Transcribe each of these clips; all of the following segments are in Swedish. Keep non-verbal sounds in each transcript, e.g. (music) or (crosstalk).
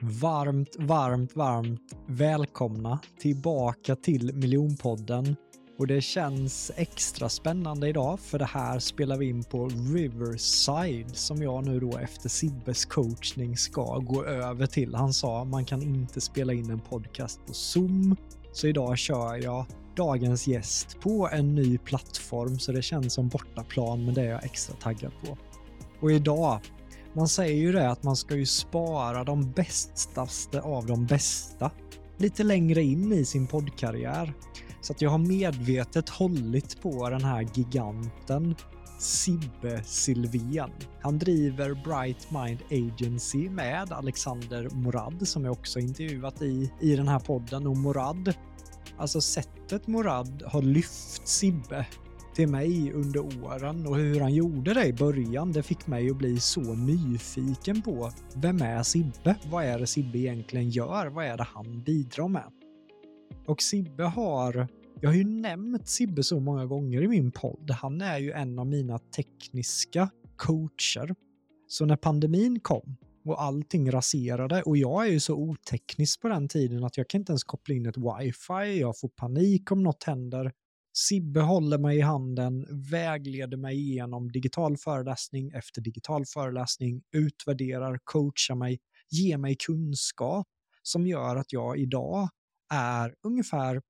Varmt, varmt, varmt välkomna tillbaka till Miljonpodden. Och det känns extra spännande idag för det här spelar vi in på Riverside som jag nu då efter Sibbes coachning ska gå över till. Han sa man kan inte spela in en podcast på Zoom. Så idag kör jag dagens gäst på en ny plattform så det känns som bortaplan men det är jag extra taggad på. Och idag man säger ju det att man ska ju spara de bästaste av de bästa lite längre in i sin poddkarriär. Så att jag har medvetet hållit på den här giganten Sibbe Silvén. Han driver Bright Mind Agency med Alexander Morad som jag också intervjuat i, i den här podden och Morad, alltså sättet Morad har lyft Sibbe till mig under åren och hur han gjorde det i början, det fick mig att bli så nyfiken på vem är Sibbe? Vad är det Sibbe egentligen gör? Vad är det han bidrar med? Och Sibbe har, jag har ju nämnt Sibbe så många gånger i min podd. Han är ju en av mina tekniska coacher. Så när pandemin kom och allting raserade och jag är ju så oteknisk på den tiden att jag kan inte ens koppla in ett wifi, jag får panik om något händer Sibbe håller mig i handen, vägleder mig igenom digital föreläsning efter digital föreläsning, utvärderar, coachar mig, ger mig kunskap som gör att jag idag är ungefär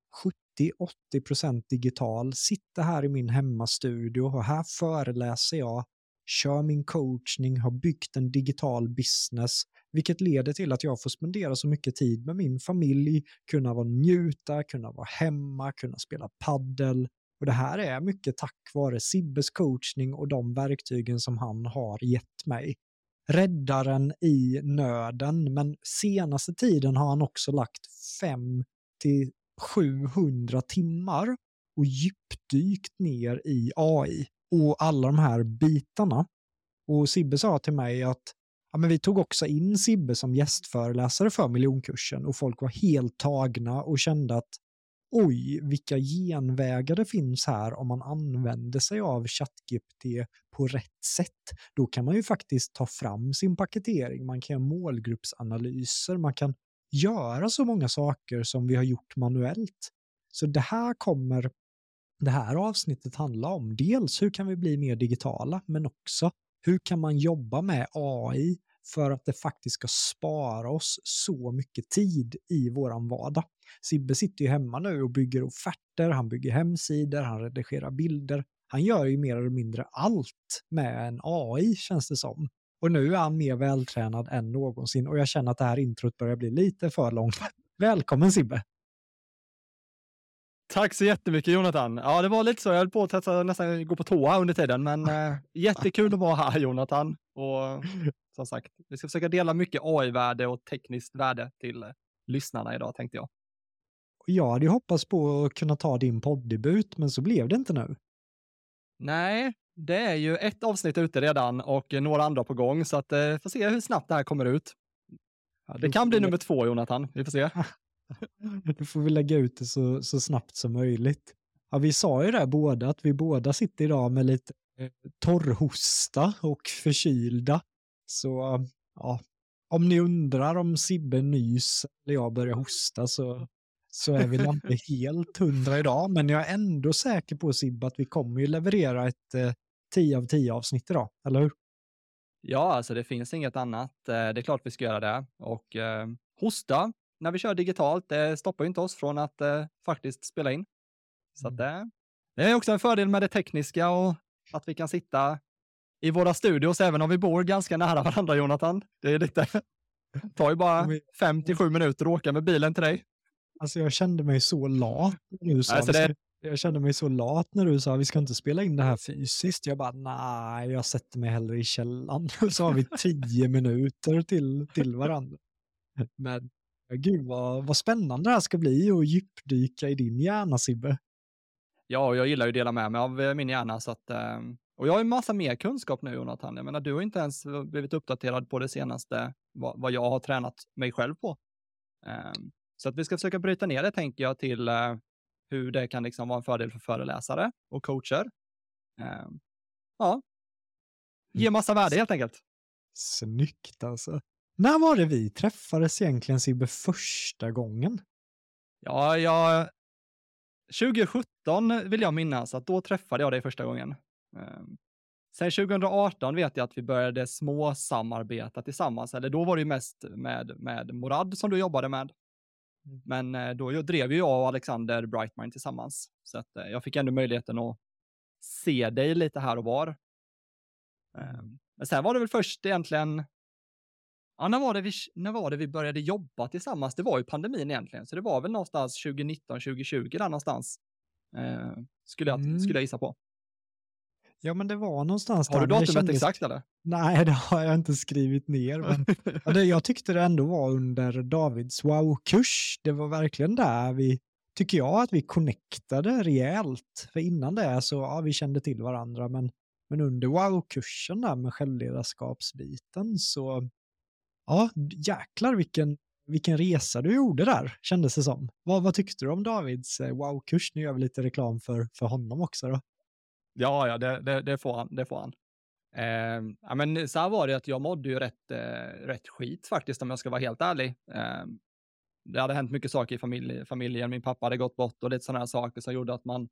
70-80% digital, sitter här i min hemmastudio och här föreläser jag, kör min coachning, har byggt en digital business vilket leder till att jag får spendera så mycket tid med min familj, kunna vara njuta, kunna vara hemma, kunna spela paddel. Och det här är mycket tack vare Sibbes coachning och de verktygen som han har gett mig. Räddaren i nöden, men senaste tiden har han också lagt 5 till 700 timmar och djupdykt ner i AI och alla de här bitarna. Och Sibbe sa till mig att ja, men vi tog också in Sibbe som gästföreläsare för miljonkursen och folk var helt tagna och kände att oj, vilka genvägar det finns här om man använder sig av ChatGPT på rätt sätt. Då kan man ju faktiskt ta fram sin paketering, man kan göra målgruppsanalyser, man kan göra så många saker som vi har gjort manuellt. Så det här kommer det här avsnittet handla om. Dels hur kan vi bli mer digitala, men också hur kan man jobba med AI för att det faktiskt ska spara oss så mycket tid i våran vardag. Sibbe sitter ju hemma nu och bygger offerter, han bygger hemsidor, han redigerar bilder. Han gör ju mer eller mindre allt med en AI känns det som. Och nu är han mer vältränad än någonsin och jag känner att det här introt börjar bli lite för långt. (laughs) Välkommen Sibbe! Tack så jättemycket Jonathan. Ja, det var lite så. Jag höll på att testa, nästan gå på toa under tiden, men (laughs) eh, jättekul att vara här Jonathan. Och som sagt, vi ska försöka dela mycket AI-värde och tekniskt värde till eh, lyssnarna idag tänkte jag. Jag hade ju hoppats på att kunna ta din poddebut, men så blev det inte nu. Nej, det är ju ett avsnitt ute redan och några andra på gång, så att eh, får se hur snabbt det här kommer ut. Ja, det kan bli nummer två, Jonathan. Vi får se. (laughs) (laughs) Du får vi lägga ut det så, så snabbt som möjligt. ja, vi sa ju det båda, att vi båda sitter idag med lite eh, torrhosta och förkylda. Så ja, om ni undrar om Sibbe nys eller jag börjar hosta så, så är vi (laughs) inte helt hundra idag. Men jag är ändå säker på Sibbe att vi kommer ju leverera ett eh, 10 av 10 avsnitt idag, eller hur? Ja, alltså det finns inget annat. Eh, det är klart vi ska göra det. Och eh, hosta när vi kör digitalt, det stoppar ju inte oss från att eh, faktiskt spela in. Så att, eh, det är också en fördel med det tekniska och att vi kan sitta i våra studios, även om vi bor ganska nära (laughs) varandra, Jonathan. Det är lite, tar ju bara fem till sju minuter att åka med bilen till dig. Alltså jag kände mig så lat nu. Så alltså det... Jag kände mig så lat när du sa vi ska inte spela in det här fysiskt. Jag bara nej, jag sätter mig hellre i källaren. (laughs) Så har vi tio minuter till, till varandra. Men gud vad, vad spännande det här ska bli att djupdyka i din hjärna Sibbe. Ja, och jag gillar ju att dela med mig av eh, min hjärna så att ehm, och jag har ju massa mer kunskap nu Jonathan. Jag menar, du har inte ens blivit uppdaterad på det senaste, vad, vad jag har tränat mig själv på. Um, så att vi ska försöka bryta ner det, tänker jag, till hur det kan liksom vara en fördel för föreläsare och coacher. Um, ja, ge massa värde helt enkelt. Snyggt alltså. När var det vi träffades egentligen Sibbe första gången? Ja, jag... 2017 vill jag minnas att då träffade jag dig första gången. Ehm, sen 2018 vet jag att vi började små samarbeta tillsammans, eller då var det ju mest med, med Morad som du jobbade med. Mm. Men eh, då drev ju jag och Alexander Brightmind tillsammans, så att eh, jag fick ändå möjligheten att se dig lite här och var. Ehm, men sen var det väl först egentligen, ja, när var, det vi, när var det vi började jobba tillsammans? Det var ju pandemin egentligen, så det var väl någonstans 2019, 2020 där någonstans, eh, skulle, jag, mm. skulle jag gissa på. Ja, men det var någonstans Har du datumet kändes... exakt eller? Nej, det har jag inte skrivit ner. Men (laughs) det, jag tyckte det ändå var under Davids wow-kurs. Det var verkligen där vi, tycker jag, att vi connectade rejält. För innan det så, ja, vi kände till varandra, men, men under wow-kursen där med självledarskapsbiten så, ja, jäklar vilken, vilken resa du gjorde där, kändes det som. Vad, vad tyckte du om Davids eh, wow-kurs? Nu gör vi lite reklam för, för honom också då. Ja, ja, det, det, det, får han. Det får han. Eh, ja, men så här var det att jag mådde ju rätt, eh, rätt skit faktiskt, om jag ska vara helt ärlig. Eh, det hade hänt mycket saker i familj, familjen. Min pappa hade gått bort och lite sådana här saker som gjorde att man,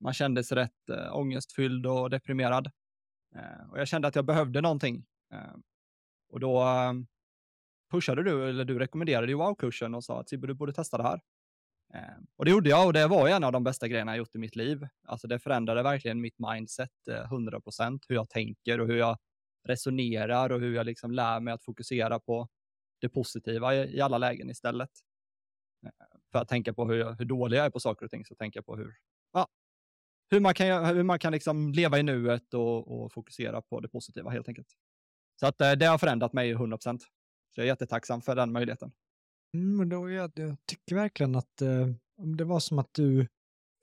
man kände sig rätt eh, ångestfylld och deprimerad. Eh, och jag kände att jag behövde någonting. Eh, och då ehm, pushade du, eller du rekommenderade ju wow-kursen och sa att du borde testa det här. Eh, och det gjorde jag och det var en av de bästa grejerna jag gjort i mitt liv. Alltså det förändrade verkligen mitt mindset 100 eh, procent, hur jag tänker och hur jag resonerar och hur jag liksom lär mig att fokusera på det positiva i, i alla lägen istället. Eh, för att tänka på hur, hur dålig jag är på saker och ting så tänker jag på hur, ja, hur man kan, hur man kan liksom leva i nuet och, och fokusera på det positiva helt enkelt. Så att eh, det har förändrat mig 100 procent. Så jag är jättetacksam för den möjligheten. Mm, då, jag, jag tycker verkligen att eh, det var som att du,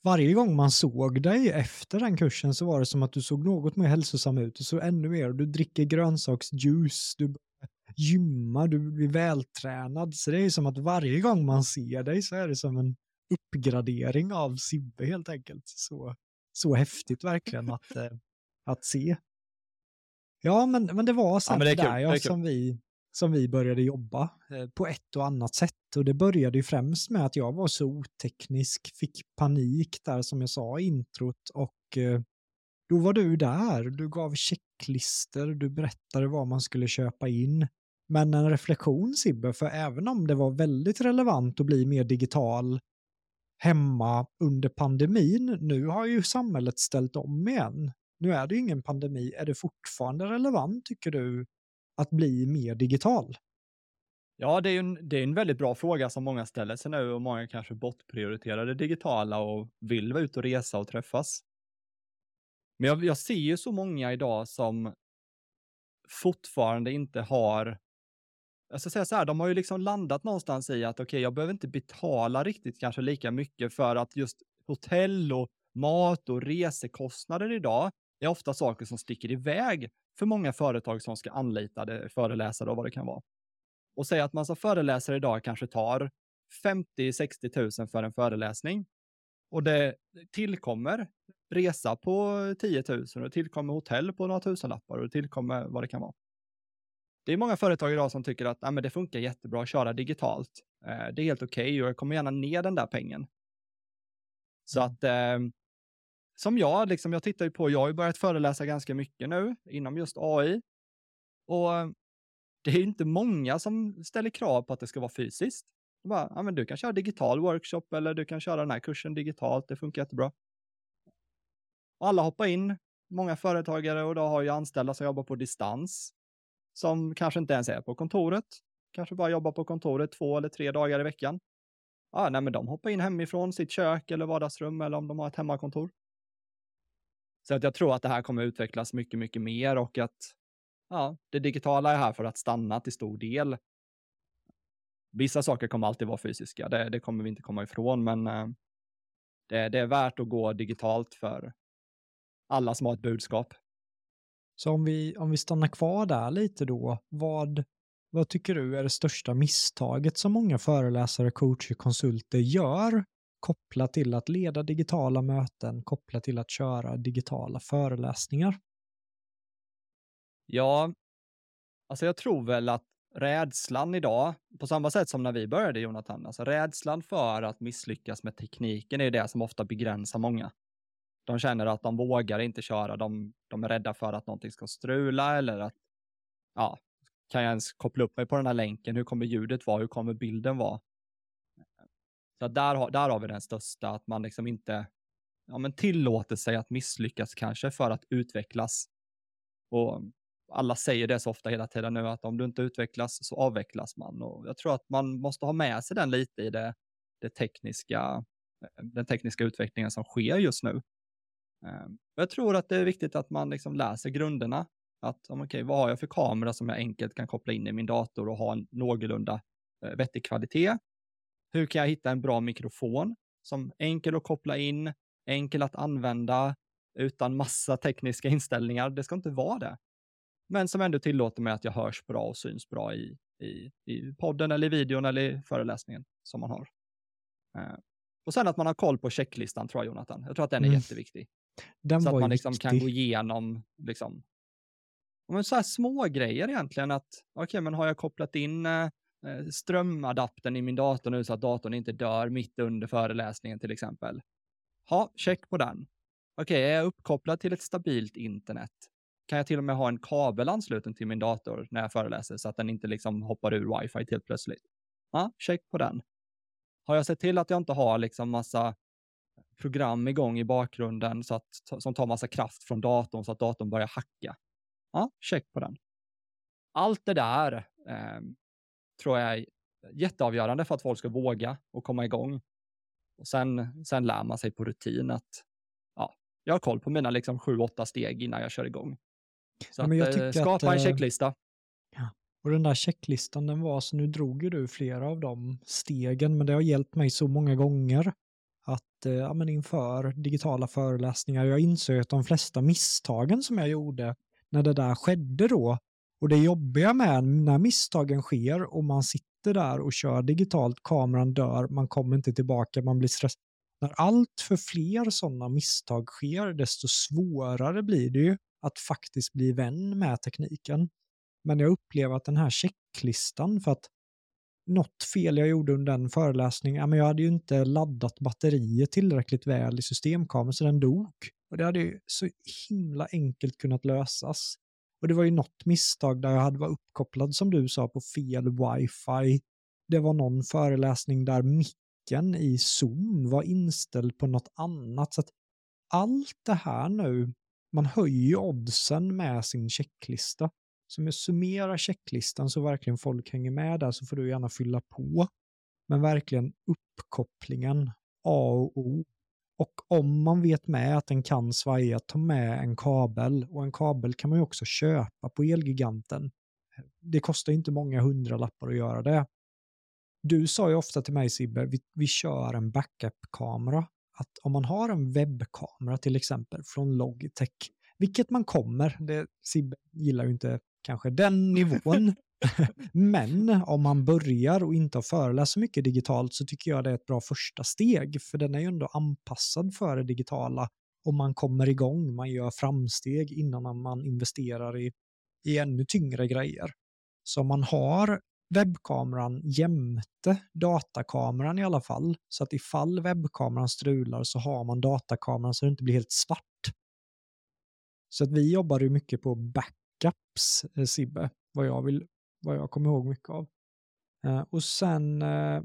varje gång man såg dig efter den kursen så var det som att du såg något mer hälsosam ut. Du såg ännu mer, du dricker grönsaksjuice, du gymmar, du blir vältränad. Så det är som att varje gång man ser dig så är det som en uppgradering av Sibbe helt enkelt. Så, så häftigt verkligen att, eh, att se. Ja, men, men det var sen ja, det där ja, som vi som vi började jobba eh, på ett och annat sätt. Och det började ju främst med att jag var så oteknisk, fick panik där som jag sa i introt och eh, då var du där, du gav checklister, du berättade vad man skulle köpa in. Men en reflektion Sibbe, för även om det var väldigt relevant att bli mer digital hemma under pandemin, nu har ju samhället ställt om igen. Nu är det ingen pandemi, är det fortfarande relevant tycker du att bli mer digital? Ja, det är, en, det är en väldigt bra fråga som många ställer sig nu och många kanske bortprioriterar det digitala och vill vara ute och resa och träffas. Men jag, jag ser ju så många idag som fortfarande inte har jag ska säga så här, de har ju liksom landat någonstans i att okej, okay, jag behöver inte betala riktigt kanske lika mycket för att just hotell och mat och resekostnader idag är ofta saker som sticker iväg för många företag som ska anlita det, föreläsare och vad det kan vara. Och säga att man som föreläsare idag kanske tar 50-60 000 för en föreläsning. Och det tillkommer resa på 10 000 och det tillkommer hotell på några tusenlappar och det tillkommer vad det kan vara. Det är många företag idag som tycker att men det funkar jättebra att köra digitalt. Eh, det är helt okej okay och jag kommer gärna ner den där pengen. Så mm. att eh, som jag, liksom, jag tittar ju på, jag har ju börjat föreläsa ganska mycket nu inom just AI. Och det är inte många som ställer krav på att det ska vara fysiskt. Bara, ja, men du kan köra digital workshop eller du kan köra den här kursen digitalt, det funkar jättebra. Och alla hoppar in, många företagare och då har ju anställda som jobbar på distans, som kanske inte ens är på kontoret, kanske bara jobbar på kontoret två eller tre dagar i veckan. Ja, nej, men de hoppar in hemifrån sitt kök eller vardagsrum eller om de har ett hemmakontor. Så att jag tror att det här kommer utvecklas mycket, mycket mer och att ja, det digitala är här för att stanna till stor del. Vissa saker kommer alltid vara fysiska, det, det kommer vi inte komma ifrån, men eh, det, det, är värt att gå digitalt för alla som har ett budskap. Så om vi, om vi stannar kvar där lite då, vad, vad tycker du är det största misstaget som många föreläsare, coacher, konsulter gör kopplat till att leda digitala möten, kopplat till att köra digitala föreläsningar? Ja, alltså jag tror väl att rädslan idag, på samma sätt som när vi började Jonathan, alltså rädslan för att misslyckas med tekniken är det som ofta begränsar många. De känner att de vågar inte köra, de, de är rädda för att någonting ska strula eller att, ja, kan jag ens koppla upp mig på den här länken? Hur kommer ljudet vara? Hur kommer bilden vara? Så där, har, där har vi den största, att man liksom inte ja, men tillåter sig att misslyckas kanske för att utvecklas. Och alla säger det så ofta hela tiden nu, att om du inte utvecklas så avvecklas man. Och jag tror att man måste ha med sig den lite i det, det tekniska, eh, den tekniska utvecklingen som sker just nu. Ehm, jag tror att det är viktigt att man liksom läser grunderna. Att, okay, vad har jag för kamera som jag enkelt kan koppla in i min dator och ha en någorlunda eh, vettig kvalitet? Hur kan jag hitta en bra mikrofon som enkel att koppla in, enkel att använda utan massa tekniska inställningar? Det ska inte vara det. Men som ändå tillåter mig att jag hörs bra och syns bra i, i, i podden eller i videon eller i föreläsningen som man har. Eh, och sen att man har koll på checklistan tror jag, Jonathan. Jag tror att den är mm. jätteviktig. Den så att man liksom kan gå igenom liksom, men så här små grejer egentligen. att Okej, okay, men har jag kopplat in Eh, Eh, strömadaptern i min dator nu så att datorn inte dör mitt under föreläsningen till exempel. Ja, check på den. Okej, okay, är jag uppkopplad till ett stabilt internet? Kan jag till och med ha en kabel ansluten till min dator när jag föreläser så att den inte liksom hoppar ur wifi helt plötsligt? Ja, check på den. Har jag sett till att jag inte har liksom massa program igång i bakgrunden så att, som tar massa kraft från datorn så att datorn börjar hacka? Ja, check på den. Allt det där eh, tror jag är jätteavgörande för att folk ska våga och komma igång. Och sen, sen lär man sig på rutin att ja, jag har koll på mina liksom sju, åtta steg innan jag kör igång. Så ja, att, eh, skapa att, en eh, checklista. Ja. Och den där checklistan, den var så nu drog ju du flera av de stegen, men det har hjälpt mig så många gånger att eh, ja, men inför digitala föreläsningar, jag insåg att de flesta misstagen som jag gjorde när det där skedde då, och det jobbiga med när misstagen sker och man sitter där och kör digitalt, kameran dör, man kommer inte tillbaka, man blir stressad. När allt för fler sådana misstag sker, desto svårare blir det ju att faktiskt bli vän med tekniken. Men jag upplever att den här checklistan, för att något fel jag gjorde under en föreläsning, ja, men jag hade ju inte laddat batteriet tillräckligt väl i systemkameran så den dog. Och det hade ju så himla enkelt kunnat lösas. Och det var ju något misstag där jag hade varit uppkopplad som du sa på fel wifi. Det var någon föreläsning där micken i Zoom var inställd på något annat. Så att allt det här nu, man höjer oddsen med sin checklista. Så om jag summerar checklistan så verkligen folk hänger med där så får du gärna fylla på. Men verkligen uppkopplingen, A och O. Och om man vet med att den kan svaja, ta med en kabel. Och en kabel kan man ju också köpa på Elgiganten. Det kostar inte många hundralappar att göra det. Du sa ju ofta till mig Sibbe, vi, vi kör en backup-kamera. Att om man har en webbkamera till exempel från Logitech, vilket man kommer, det, Sibbe gillar ju inte kanske den (laughs) nivån, men om man börjar och inte har föreläst så mycket digitalt så tycker jag det är ett bra första steg, för den är ju ändå anpassad för det digitala och man kommer igång, man gör framsteg innan man investerar i, i ännu tyngre grejer. Så om man har webbkameran jämte datakameran i alla fall, så att ifall webbkameran strular så har man datakameran så det inte blir helt svart. Så att vi jobbar ju mycket på backups, eh, Sibbe, vad jag, vill, vad jag kommer ihåg mycket av. Eh, och sen eh,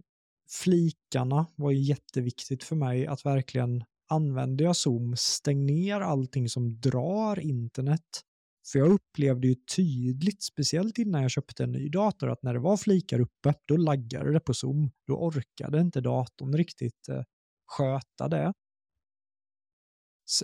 flikarna var ju jätteviktigt för mig att verkligen använde jag Zoom, stäng ner allting som drar internet. För jag upplevde ju tydligt, speciellt innan jag köpte en ny dator, att när det var flikar uppe, då laggade det på Zoom. Då orkade inte datorn riktigt eh, sköta det.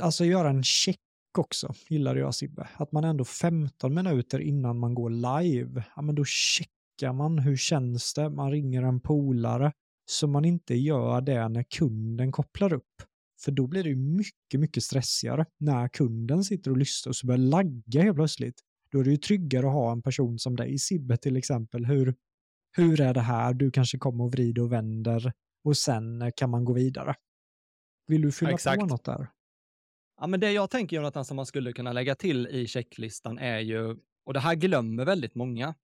Alltså göra en check också, gillade jag Sibbe. Att man ändå 15 minuter innan man går live, ja men då checkar man hur känns det, man ringer en polare, så man inte gör det när kunden kopplar upp. För då blir det ju mycket, mycket stressigare när kunden sitter och lyssnar och så börjar lagga helt plötsligt. Då är det ju tryggare att ha en person som dig, Sibbe till exempel. Hur, hur är det här? Du kanske kommer och vrider och vänder och sen kan man gå vidare. Vill du fylla ja, på något där? Ja, men det jag tänker Jonathan som man skulle kunna lägga till i checklistan är ju, och det här glömmer väldigt många,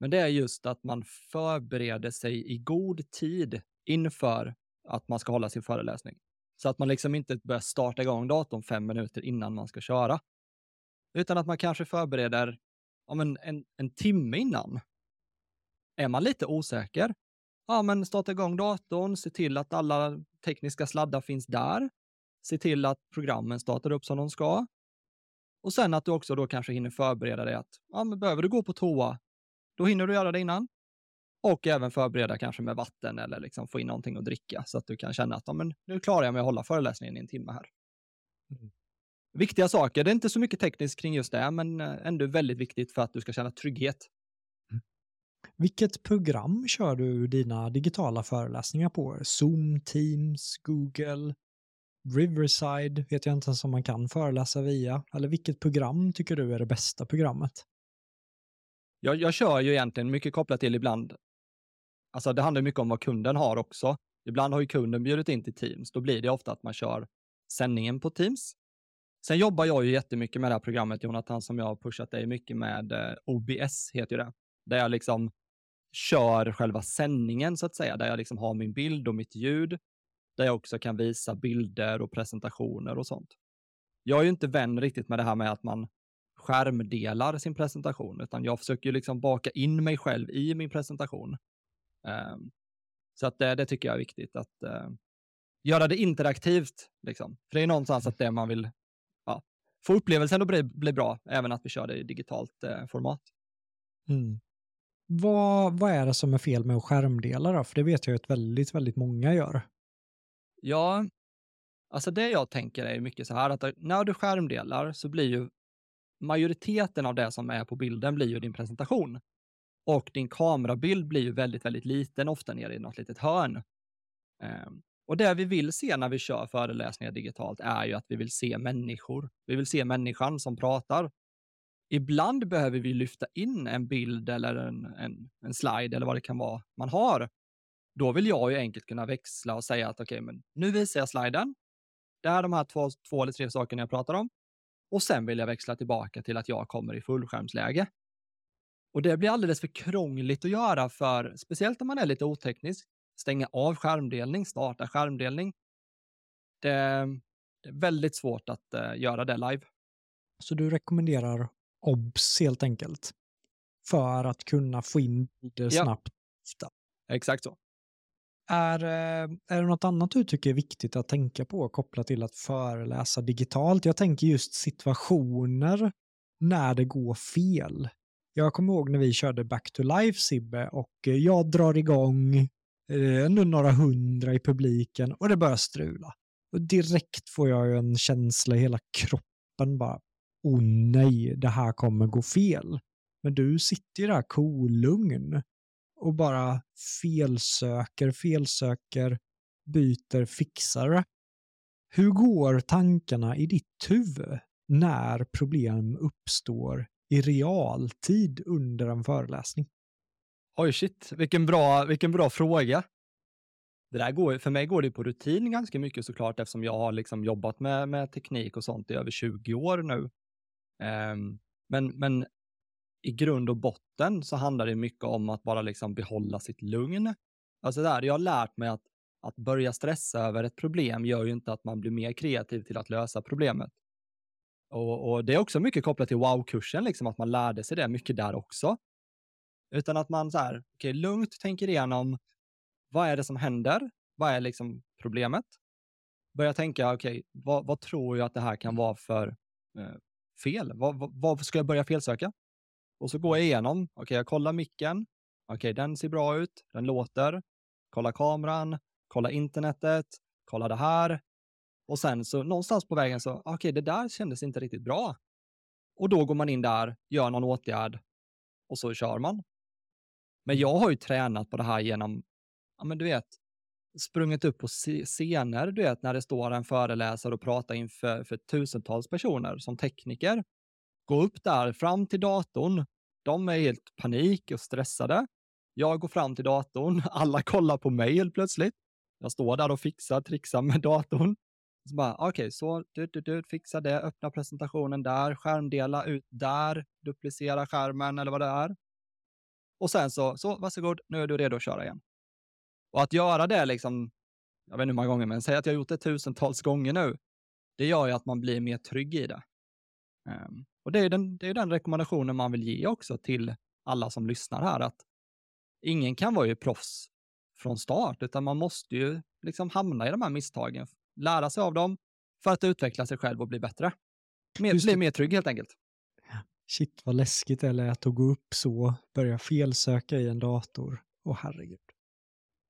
men det är just att man förbereder sig i god tid inför att man ska hålla sin föreläsning. Så att man liksom inte börjar starta igång datorn fem minuter innan man ska köra. Utan att man kanske förbereder om men en, en timme innan. Är man lite osäker, ja men starta igång datorn, se till att alla tekniska sladdar finns där. Se till att programmen startar upp som de ska. Och sen att du också då kanske hinner förbereda dig att, ja men behöver du gå på toa, då hinner du göra det innan. Och även förbereda kanske med vatten eller liksom få in någonting att dricka så att du kan känna att ja, men nu klarar jag mig att hålla föreläsningen i en timme här. Mm. Viktiga saker, det är inte så mycket tekniskt kring just det, men eh, ändå väldigt viktigt för att du ska känna trygghet. Mm. Vilket program kör du dina digitala föreläsningar på? Zoom, Teams, Google, Riverside vet jag inte ens om man kan föreläsa via. Eller vilket program tycker du är det bästa programmet? Jag, jag kör ju egentligen mycket kopplat till ibland Alltså det handlar mycket om vad kunden har också. Ibland har ju kunden bjudit in till Teams. Då blir det ofta att man kör sändningen på Teams. Sen jobbar jag ju jättemycket med det här programmet, Jonathan, som jag har pushat dig mycket med. Eh, OBS heter ju det. Där jag liksom kör själva sändningen så att säga, där jag liksom har min bild och mitt ljud. Där jag också kan visa bilder och presentationer och sånt. Jag är ju inte vän riktigt med det här med att man skärmdelar sin presentation, utan jag försöker ju liksom baka in mig själv i min presentation. Um, så att det, det, tycker jag är viktigt att uh, göra det interaktivt. Liksom. För det är någonstans att det man vill ja, få upplevelsen att bli, bli bra, även att vi kör det i digitalt uh, format. Mm. Vad, vad är det som är fel med att skärmdela då? För det vet jag att väldigt, väldigt många gör. Ja, alltså det jag tänker är mycket så här att när du skärmdelar så blir ju majoriteten av det som är på bilden blir ju din presentation. Och din kamerabild blir ju väldigt, väldigt liten, ofta nere i något litet hörn. Ehm, och det vi vill se när vi kör föreläsningar digitalt är ju att vi vill se människor. Vi vill se människan som pratar. Ibland behöver vi lyfta in en bild eller en, en, en slide eller vad det kan vara man har. Då vill jag ju enkelt kunna växla och säga att okej, okay, men nu visar jag sliden. Det är de här två, två eller tre sakerna jag pratar om. Och sen vill jag växla tillbaka till att jag kommer i fullskärmsläge. Och det blir alldeles för krångligt att göra för, speciellt om man är lite oteknisk, stänga av skärmdelning, starta skärmdelning. Det, det är väldigt svårt att uh, göra det live. Så du rekommenderar OBS helt enkelt? För att kunna få in ja. snabbt? Exakt så. Är, eh, är det något annat du tycker är viktigt att tänka på kopplat till att föreläsa digitalt? Jag tänker just situationer när det går fel. Jag kommer ihåg när vi körde Back to Life Sibbe och eh, jag drar igång eh, några hundra i publiken och det börjar strula. Och direkt får jag en känsla i hela kroppen bara, oh nej, det här kommer gå fel. Men du sitter ju där kolugn och bara felsöker, felsöker, byter, fixar. Hur går tankarna i ditt huvud när problem uppstår i realtid under en föreläsning? Oj, shit, vilken bra, vilken bra fråga. Det där går, för mig går det på rutin ganska mycket såklart eftersom jag har liksom jobbat med, med teknik och sånt i över 20 år nu. Um, men, men i grund och botten så handlar det mycket om att bara liksom behålla sitt lugn. Alltså där, jag har lärt mig att, att börja stressa över ett problem gör ju inte att man blir mer kreativ till att lösa problemet. Och, och det är också mycket kopplat till wow-kursen, liksom att man lärde sig det mycket där också. Utan att man så här, okay, lugnt tänker igenom vad är det som händer? Vad är liksom problemet? Börja tänka, okej, okay, vad, vad, tror jag att det här kan vara för eh, fel? Vad, vad, vad, ska jag börja felsöka? Och så går jag igenom, okej, okay, jag kollar micken, okej, okay, den ser bra ut, den låter, kolla kameran, kolla internetet, kolla det här. Och sen så någonstans på vägen så, okej, okay, det där kändes inte riktigt bra. Och då går man in där, gör någon åtgärd och så kör man. Men jag har ju tränat på det här genom, ja men du vet, sprungit upp på scener, du vet, när det står en föreläsare och pratar inför för tusentals personer som tekniker. Gå upp där, fram till datorn. De är helt panik och stressade. Jag går fram till datorn, (laughs) alla kollar på mig helt plötsligt. Jag står där och fixar, trixar med (laughs) datorn. Så bara, okej, okay, så du, du, du, fixa det, öppna presentationen där, skärmdela ut där, duplicera skärmen eller vad det är. Och sen så, så varsågod, nu är du redo att köra igen. Och att göra det liksom, jag vet inte hur många gånger, men säg att jag har gjort det tusentals gånger nu. Det gör ju att man blir mer trygg i det. Um, och det är, den, det är den rekommendationen man vill ge också till alla som lyssnar här, att ingen kan vara ju proffs från start, utan man måste ju liksom hamna i de här misstagen, lära sig av dem för att utveckla sig själv och bli bättre. Mer, bli mer trygg helt enkelt. Shit vad läskigt det lät att gå upp så, börja felsöka i en dator. Åh herregud.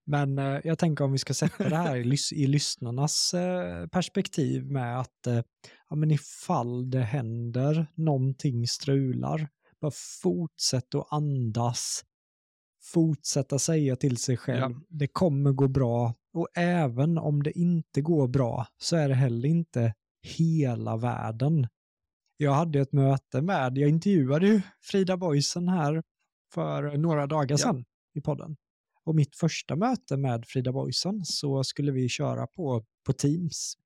Men eh, jag tänker om vi ska sätta det här i, lys i lyssnarnas eh, perspektiv med att eh, ja, men ifall det händer, någonting strular, bara fortsätt att andas, fortsätta säga till sig själv, ja. det kommer gå bra. Och även om det inte går bra så är det heller inte hela världen. Jag hade ett möte med, jag intervjuade ju Frida Boysen här för några dagar sedan ja. i podden. Och mitt första möte med Frida Boysen så skulle vi köra på, på Teams.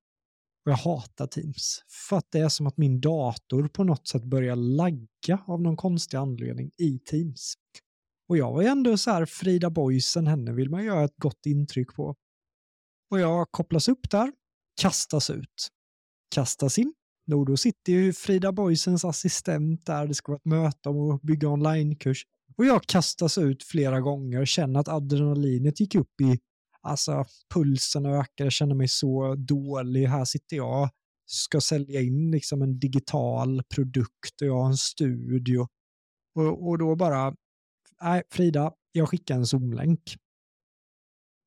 Och jag hatar Teams. För att det är som att min dator på något sätt börjar lagga av någon konstig anledning i Teams. Och jag var ju ändå så här, Frida Boysen, henne vill man göra ett gott intryck på. Och jag kopplas upp där, kastas ut, kastas in. då sitter ju Frida Boysens assistent där, det ska vara ett möte om att bygga onlinekurs. Och jag kastas ut flera gånger, känner att adrenalinet gick upp i, alltså pulsen ökar, jag känner mig så dålig. Här sitter jag, ska sälja in liksom en digital produkt och jag har en studio. Och, och då bara, nej Frida, jag skickar en zoomlänk.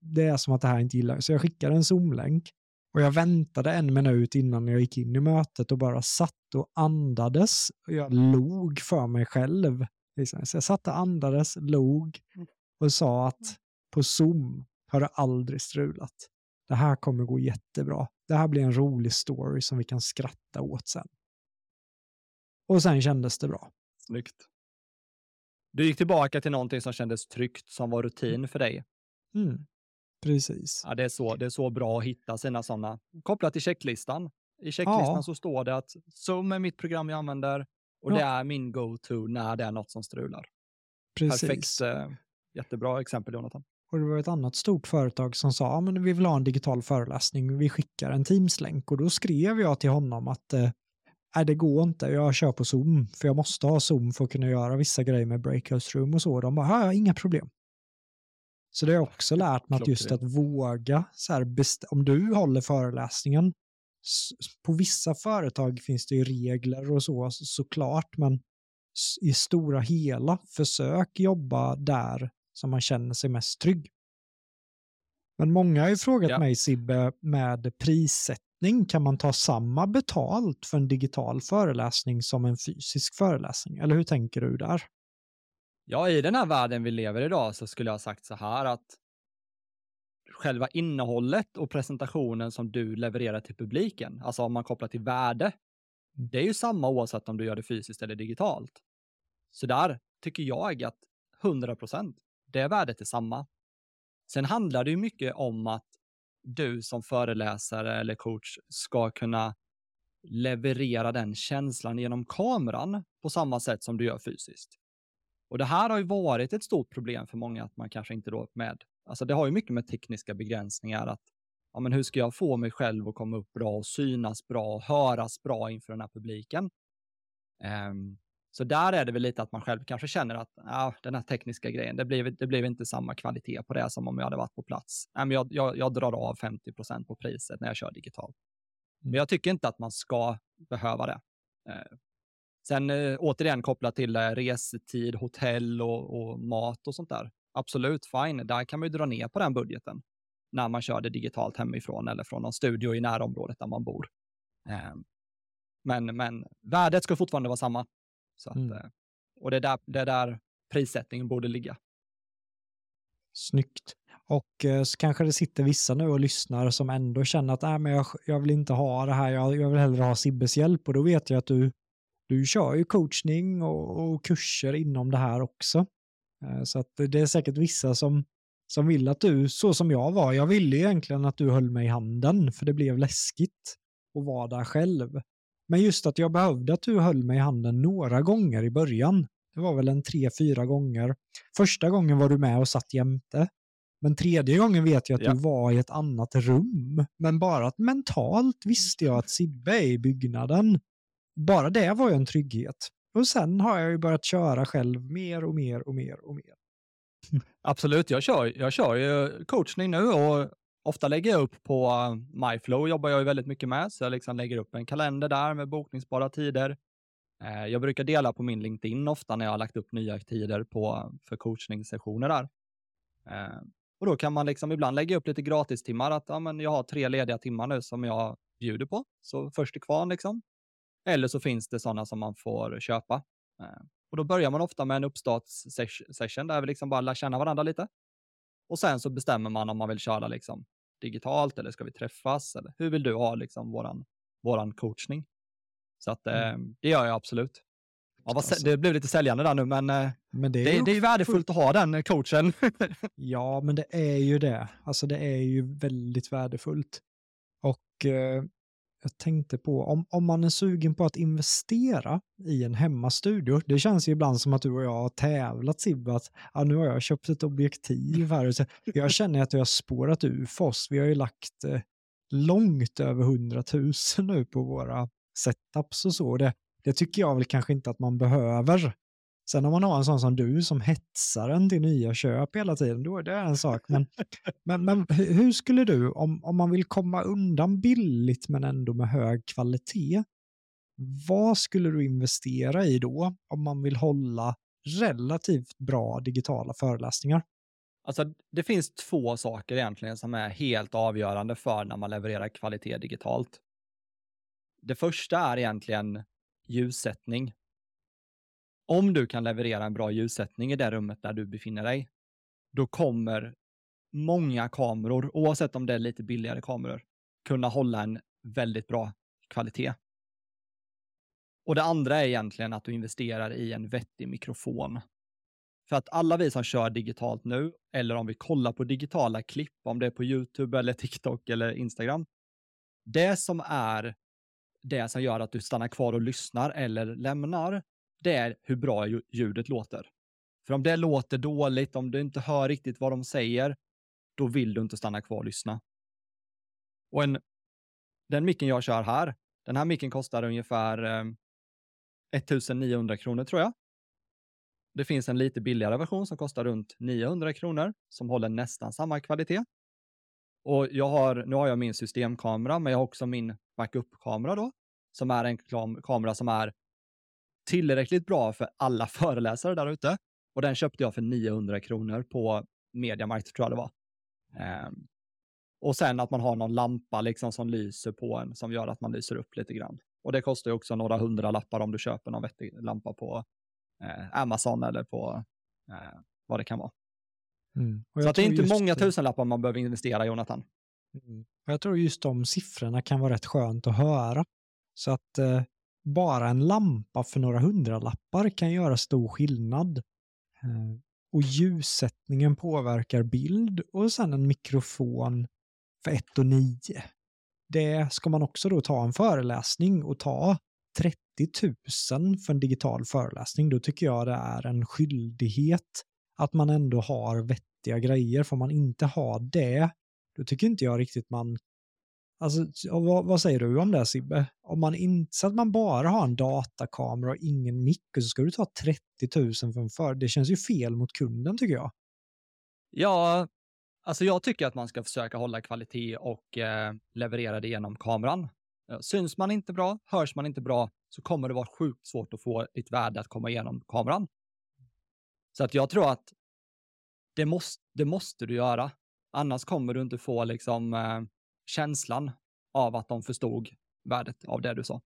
Det är som att det här inte gillar, så jag skickar en zoomlänk. Och jag väntade en minut innan jag gick in i mötet och bara satt och andades. Och jag log för mig själv. Liksom. Så jag satt och andades, log mm. och sa att mm. på Zoom har det aldrig strulat. Det här kommer gå jättebra. Det här blir en rolig story som vi kan skratta åt sen. Och sen kändes det bra. Snyggt. Du gick tillbaka till någonting som kändes tryggt, som var rutin för dig. Mm. Precis. Ja, det, är så, det är så bra att hitta sina sådana, kopplat till checklistan. I checklistan ja. så står det att Zoom är mitt program jag använder, och ja. det är min go-to när det är något som strular. Precis. Perfekt. Eh, jättebra exempel, Jonathan. Och det var ett annat stort företag som sa att vi vill ha en digital föreläsning, vi skickar en Teams-länk. Och då skrev jag till honom att eh, nej, det går inte, jag kör på Zoom, för jag måste ha Zoom för att kunna göra vissa grejer med breakout room och så. De bara, ja, inga problem. Så det har jag också lärt mig att just att våga, så här, om du håller föreläsningen, på vissa företag finns det ju regler och så såklart, men i stora hela, försök jobba där som man känner sig mest trygg. Men många har ju frågat ja. mig, Sibbe, med prissättning, kan man ta samma betalt för en digital föreläsning som en fysisk föreläsning? Eller hur tänker du där? Ja, i den här världen vi lever idag så skulle jag sagt så här att själva innehållet och presentationen som du levererar till publiken, alltså om man kopplar till värde, det är ju samma oavsett om du gör det fysiskt eller digitalt. Så där tycker jag att 100 procent, det värdet är samma. Sen handlar det ju mycket om att du som föreläsare eller coach ska kunna leverera den känslan genom kameran på samma sätt som du gör fysiskt. Och det här har ju varit ett stort problem för många att man kanske inte då med. Alltså det har ju mycket med tekniska begränsningar att ja, men hur ska jag få mig själv att komma upp bra och synas bra och höras bra inför den här publiken? Um, så där är det väl lite att man själv kanske känner att ja, den här tekniska grejen, det blev, det blev inte samma kvalitet på det som om jag hade varit på plats. Men jag, jag, jag drar av 50% på priset när jag kör digitalt. Men jag tycker inte att man ska behöva det. Eh, sen eh, återigen kopplat till eh, resetid, hotell och, och, mat och sånt där. Absolut, fine. Där kan man ju dra ner på den budgeten när man kör det digitalt hemifrån eller från någon studio i närområdet där man bor. Eh, men, men värdet ska fortfarande vara samma. Så att, mm. Eh, och det är, där, det är där prissättningen borde ligga. Snyggt. Och eh, så kanske det sitter vissa nu och lyssnar som ändå känner att äh, men jag, jag vill inte ha det här, jag, jag vill hellre ha Sibbes hjälp och då vet jag att du, du kör ju coachning och, och kurser inom det här också. Eh, så det är säkert vissa som, som vill att du, så som jag var, jag ville egentligen att du höll mig i handen för det blev läskigt att vara där själv. Men just att jag behövde att du höll mig i handen några gånger i början. Det var väl en tre, fyra gånger. Första gången var du med och satt jämte. Men tredje gången vet jag att ja. du var i ett annat rum. Men bara att mentalt visste jag att Sibbe är i byggnaden. Bara det var ju en trygghet. Och sen har jag ju börjat köra själv mer och mer och mer och mer. Absolut, jag kör, jag kör ju coachning nu och ofta lägger jag upp på eh, MyFlow jobbar jag ju väldigt mycket med, så jag liksom lägger upp en kalender där med bokningsbara tider. Eh, jag brukar dela på min LinkedIn ofta när jag har lagt upp nya tider på, för coachningssessioner där. Eh, och då kan man liksom ibland lägga upp lite gratistimmar, att ja, men jag har tre lediga timmar nu som jag bjuder på, så först till kvarn liksom. Eller så finns det sådana som man får köpa. Eh, och då börjar man ofta med en uppstartssession där vi liksom bara lär känna varandra lite. Och sen så bestämmer man om man vill köra liksom digitalt eller ska vi träffas eller hur vill du ha liksom våran, våran coachning? Så att mm. eh, det gör jag absolut. Ja, alltså. Det blev lite säljande där nu, men, eh, men det, är det, det är värdefullt att ha den coachen. (laughs) ja, men det är ju det. Alltså det är ju väldigt värdefullt. Och eh, jag tänkte på, om, om man är sugen på att investera i en hemmastudio, det känns ju ibland som att du och jag har tävlat Sibbe, att ah, nu har jag köpt ett objektiv här. Så jag känner att jag har spårat ur för oss. Vi har ju lagt eh, långt över 100 000 nu på våra setups och så. Det, det tycker jag väl kanske inte att man behöver. Sen om man har en sån som du som hetsar en till nya köp hela tiden, då är det en sak. Men, (laughs) men, men hur skulle du, om, om man vill komma undan billigt men ändå med hög kvalitet, vad skulle du investera i då om man vill hålla relativt bra digitala föreläsningar? Alltså, det finns två saker egentligen som är helt avgörande för när man levererar kvalitet digitalt. Det första är egentligen ljussättning. Om du kan leverera en bra ljussättning i det rummet där du befinner dig, då kommer många kameror, oavsett om det är lite billigare kameror, kunna hålla en väldigt bra kvalitet. Och det andra är egentligen att du investerar i en vettig mikrofon. För att alla vi som kör digitalt nu, eller om vi kollar på digitala klipp, om det är på YouTube eller TikTok eller Instagram, det som är det som gör att du stannar kvar och lyssnar eller lämnar, det är hur bra ljudet låter. För om det låter dåligt, om du inte hör riktigt vad de säger, då vill du inte stanna kvar och lyssna. Och en, den micken jag kör här, den här micken kostar ungefär eh, 1900 kronor tror jag. Det finns en lite billigare version som kostar runt 900 kronor som håller nästan samma kvalitet. Och jag har, nu har jag min systemkamera, men jag har också min backup-kamera då, som är en kamera som är tillräckligt bra för alla föreläsare där ute. Och den köpte jag för 900 kronor på Mediamarkt, tror jag det var. Um, och sen att man har någon lampa liksom som lyser på en, som gör att man lyser upp lite grann. Och det kostar ju också några hundra lappar om du köper någon vettig lampa på eh, Amazon eller på eh, vad det kan vara. Mm. Så det är inte många tusenlappar man behöver investera, Jonathan. Mm. Jag tror just de siffrorna kan vara rätt skönt att höra. Så att eh, bara en lampa för några hundralappar kan göra stor skillnad. Eh, och ljussättningen påverkar bild och sen en mikrofon för 1 och 9. Det ska man också då ta en föreläsning och ta 30 000 för en digital föreläsning, då tycker jag det är en skyldighet att man ändå har vettiga grejer. Får man inte ha det, då tycker inte jag riktigt man Alltså, vad, vad, säger du om det Sibbe? Om man inte, så att man bara har en datakamera och ingen mick så ska du ta 30 000 för en för. Det känns ju fel mot kunden tycker jag. Ja, alltså jag tycker att man ska försöka hålla kvalitet och eh, leverera det genom kameran. Eh, syns man inte bra, hörs man inte bra, så kommer det vara sjukt svårt att få ditt värde att komma igenom kameran. Så att jag tror att det måste, det måste du göra. Annars kommer du inte få liksom eh, känslan av att de förstod värdet av det du sa.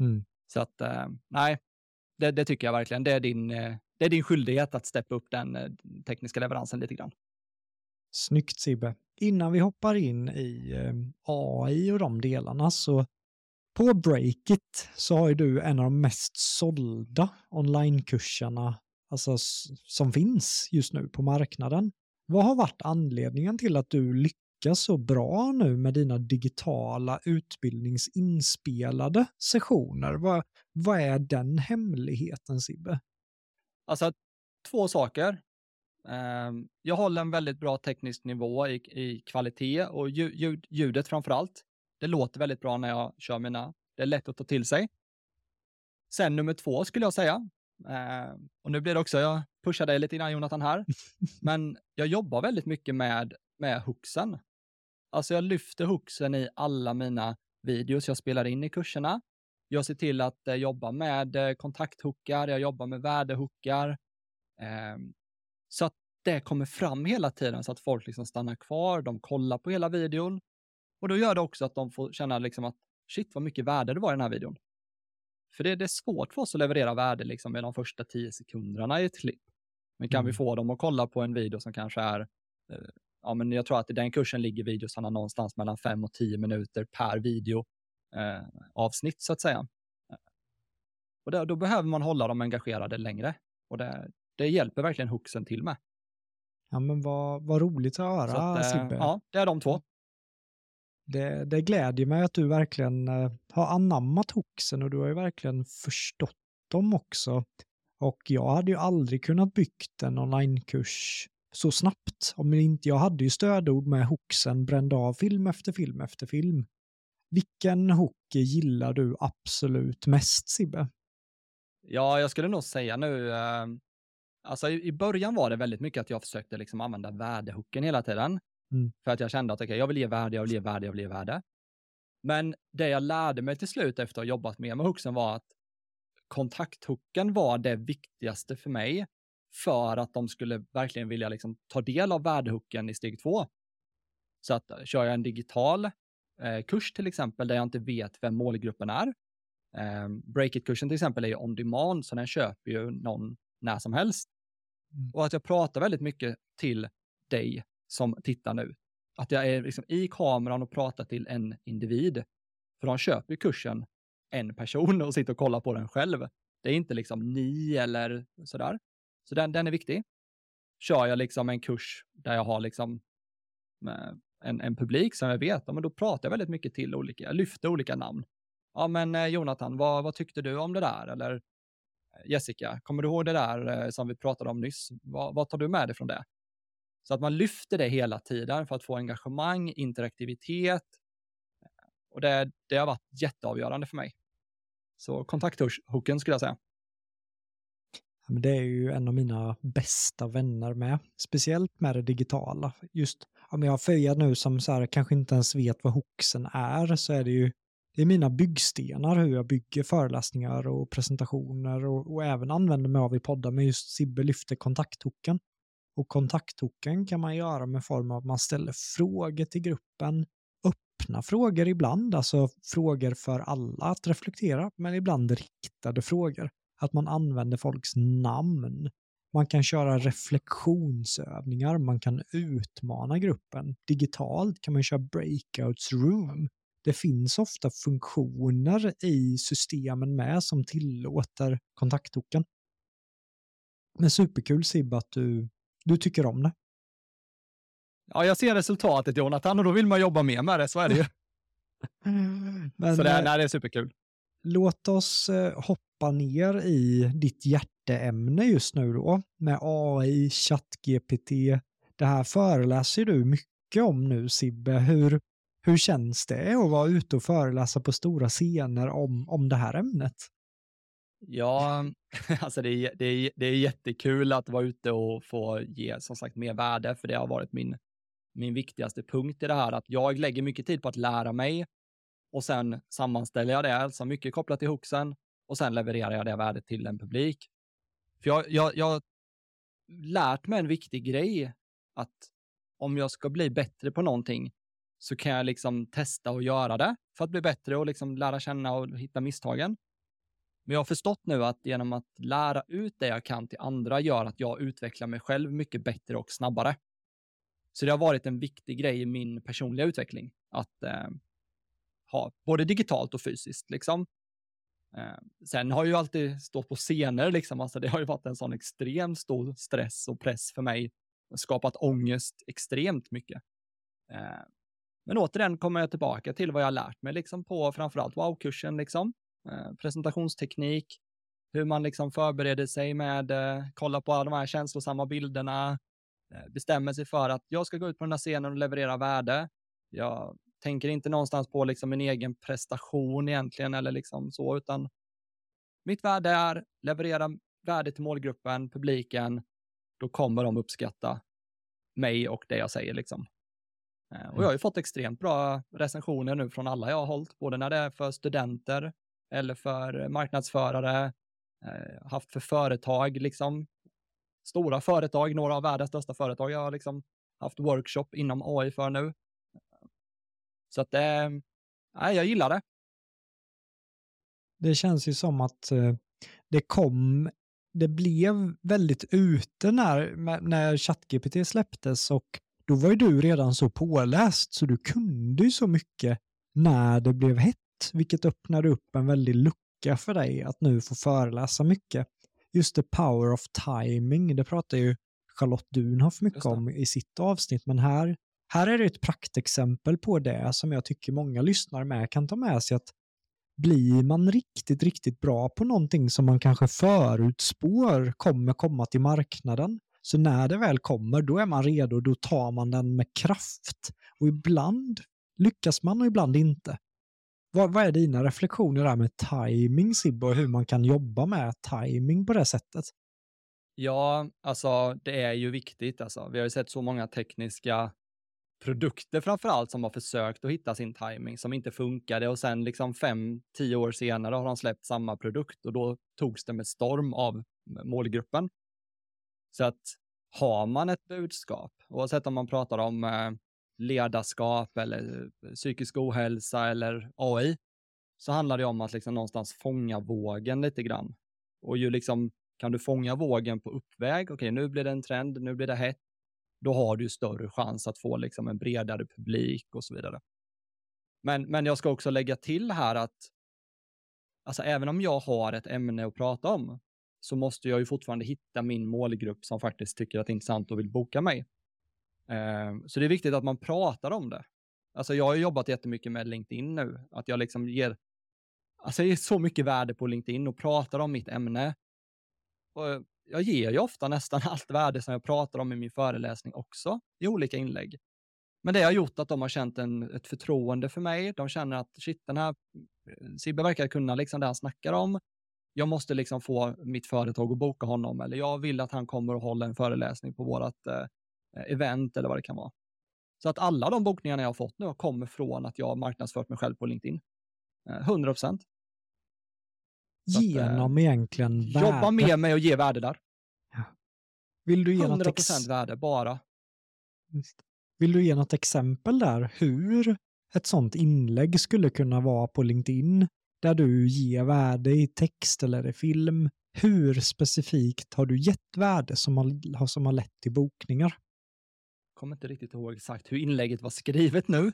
Mm. Så att, eh, nej, det, det, tycker jag verkligen. Det är, din, eh, det är din skyldighet att steppa upp den eh, tekniska leveransen lite grann. Snyggt Sibbe. Innan vi hoppar in i AI och de delarna så på Breakit så har ju du en av de mest sålda onlinekurserna alltså, som finns just nu på marknaden. Vad har varit anledningen till att du lyckas så bra nu med dina digitala utbildningsinspelade sessioner? Vad, vad är den hemligheten Sibbe? Alltså två saker. Ehm, jag håller en väldigt bra teknisk nivå i, i kvalitet och ljud, ljudet framför allt. Det låter väldigt bra när jag kör mina. Det är lätt att ta till sig. Sen nummer två skulle jag säga. Ehm, och nu blir det också, jag pushar dig lite innan Jonathan här, (laughs) men jag jobbar väldigt mycket med, med hooksen. Alltså jag lyfter hooksen i alla mina videos jag spelar in i kurserna. Jag ser till att eh, jobba med eh, kontakthookar, jag jobbar med värdehookar. Eh, så att det kommer fram hela tiden så att folk liksom stannar kvar, de kollar på hela videon. Och då gör det också att de får känna liksom att shit vad mycket värde det var i den här videon. För det, det är svårt för oss att leverera värde liksom med de första tio sekunderna i ett klipp. Men kan mm. vi få dem att kolla på en video som kanske är, eh, ja men jag tror att i den kursen ligger videosarna någonstans mellan fem och tio minuter per video eh, avsnitt så att säga. Och där, då behöver man hålla dem engagerade längre. Och det, det hjälper verkligen hooksen till med. Ja, men vad, vad roligt att höra, att, eh, Sibbe. Ja, det är de två. Det, det glädjer mig att du verkligen uh, har anammat hooksen och du har ju verkligen förstått dem också. Och jag hade ju aldrig kunnat byggt en onlinekurs så snabbt. Om inte, jag hade ju stödord med hooksen brände av film efter film efter film. Vilken hook gillar du absolut mest Sibbe? Ja, jag skulle nog säga nu, eh, Alltså i, i början var det väldigt mycket att jag försökte liksom använda värdehooken hela tiden. Mm. För att jag kände att okay, jag vill ge värde, jag vill ge värde, jag vill ge värde. Men det jag lärde mig till slut efter att ha jobbat mer med hooksen var att kontakthooken var det viktigaste för mig för att de skulle verkligen vilja liksom ta del av värdehooken i steg två. Så att kör jag en digital eh, kurs till exempel där jag inte vet vem målgruppen är. Eh, Breakit-kursen till exempel är ju on demand, så den köper ju någon när som helst. Mm. Och att jag pratar väldigt mycket till dig som tittar nu. Att jag är liksom i kameran och pratar till en individ. För de köper kursen en person och sitter och kollar på den själv. Det är inte liksom ni eller sådär. Så den, den är viktig. Kör jag liksom en kurs där jag har liksom eh, en, en publik som jag vet, ja, men då pratar jag väldigt mycket till olika, jag lyfter olika namn. Ja, men eh, Jonathan, vad, vad tyckte du om det där? Eller eh, Jessica, kommer du ihåg det där som vi pratade om nyss? Vad, vad tar du med dig från det? Så att man lyfter det hela tiden för att få engagemang, interaktivitet. Och det, det har varit jätteavgörande för mig. Så kontakthooken skulle jag säga. Det är ju en av mina bästa vänner med, speciellt med det digitala. Just om jag har Feja nu som så här, kanske inte ens vet vad hoxen är, så är det ju det är mina byggstenar hur jag bygger föreläsningar och presentationer och, och även använder mig av i poddar. Men just Sibbe lyfter kontakthoken. Och kontakthoken kan man göra med form av att man ställer frågor till gruppen, öppna frågor ibland, alltså frågor för alla att reflektera, men ibland riktade frågor. Att man använder folks namn. Man kan köra reflektionsövningar, man kan utmana gruppen. Digitalt kan man köra breakouts room det finns ofta funktioner i systemen med som tillåter kontakttoken. Men superkul Sib att du, du tycker om det. Ja, jag ser resultatet Jonathan och då vill man jobba mer med det, så är det ju. (laughs) Men, så det, nej, det är superkul. Låt oss eh, hoppa ner i ditt hjärteämne just nu då med AI, ChatGPT. Det här föreläser du mycket om nu Sibbe. Hur, hur känns det att vara ute och föreläsa på stora scener om, om det här ämnet? Ja, (laughs) alltså det är, det, är, det är jättekul att vara ute och få ge som sagt mer värde, för det har varit min, min viktigaste punkt i det här, att jag lägger mycket tid på att lära mig och sen sammanställer jag det, alltså mycket kopplat till hooksen och sen levererar jag det värdet till en publik. För jag, jag, jag har lärt mig en viktig grej, att om jag ska bli bättre på någonting så kan jag liksom testa och göra det för att bli bättre och liksom lära känna och hitta misstagen. Men jag har förstått nu att genom att lära ut det jag kan till andra gör att jag utvecklar mig själv mycket bättre och snabbare. Så det har varit en viktig grej i min personliga utveckling att eh, ha både digitalt och fysiskt liksom. Eh, sen har jag ju alltid stått på scener liksom, alltså det har ju varit en sån extremt stor stress och press för mig, skapat ångest extremt mycket. Eh, men återigen kommer jag tillbaka till vad jag har lärt mig liksom på framförallt wow-kursen liksom. Eh, presentationsteknik, hur man liksom förbereder sig med, eh, kolla på alla de här känslosamma bilderna, eh, bestämmer sig för att jag ska gå ut på den här scenen och leverera värde. Jag tänker inte någonstans på liksom min egen prestation egentligen eller liksom så, utan mitt värde är leverera värde till målgruppen, publiken, då kommer de uppskatta mig och det jag säger liksom. Och jag har ju fått extremt bra recensioner nu från alla jag har hållit, både när det är för studenter eller för marknadsförare, eh, haft för företag, liksom stora företag, några av världens största företag. Jag har liksom haft workshop inom AI för nu. Så att eh, jag gillar det. Det känns ju som att eh, det kom, det blev väldigt ute när, när ChatGPT släpptes och då var ju du redan så påläst så du kunde ju så mycket när det blev hett vilket öppnade upp en väldig lucka för dig att nu få föreläsa mycket. Just the power of timing, det pratar ju Charlotte Dunhoff mycket om i sitt avsnitt, men här, här är det ett praktexempel på det som jag tycker många lyssnare med kan ta med sig att blir man riktigt, riktigt bra på någonting som man kanske förutspår kommer komma till marknaden, så när det väl kommer, då är man redo, då tar man den med kraft. Och ibland lyckas man och ibland inte. Vad, vad är dina reflektioner där med timing Sibbe och hur man kan jobba med timing på det sättet? Ja, alltså det är ju viktigt. Alltså. Vi har ju sett så många tekniska produkter framför allt som har försökt att hitta sin timing som inte funkade och sen liksom fem, tio år senare har de släppt samma produkt och då togs det med storm av målgruppen. Så att har man ett budskap, oavsett om man pratar om eh, ledarskap eller eh, psykisk ohälsa eller AI, så handlar det om att liksom någonstans fånga vågen lite grann. Och ju liksom, kan du fånga vågen på uppväg, okej okay, nu blir det en trend, nu blir det hett, då har du större chans att få liksom en bredare publik och så vidare. Men, men jag ska också lägga till här att alltså även om jag har ett ämne att prata om, så måste jag ju fortfarande hitta min målgrupp som faktiskt tycker att det är intressant och vill boka mig. Eh, så det är viktigt att man pratar om det. Alltså jag har jobbat jättemycket med LinkedIn nu, att jag liksom ger, alltså jag ger så mycket värde på LinkedIn och pratar om mitt ämne. Och jag ger ju ofta nästan (laughs) allt värde som jag pratar om i min föreläsning också, i olika inlägg. Men det har gjort att de har känt en, ett förtroende för mig. De känner att shit, den här eh, Sibbe verkar kunna liksom det han snackar om. Jag måste liksom få mitt företag att boka honom eller jag vill att han kommer och håller en föreläsning på vårt eh, event eller vad det kan vara. Så att alla de bokningarna jag har fått nu kommer från att jag har marknadsfört mig själv på LinkedIn. Eh, 100 procent. Genom att, egentligen värde. Jobba med mig och ge värde där. Ja. Vill du ge 100 procent värde bara. Vill du ge något exempel där hur ett sånt inlägg skulle kunna vara på LinkedIn där du ger värde i text eller i film? Hur specifikt har du gett värde som har, som har lett till bokningar? kommer inte riktigt ihåg exakt hur inlägget var skrivet nu.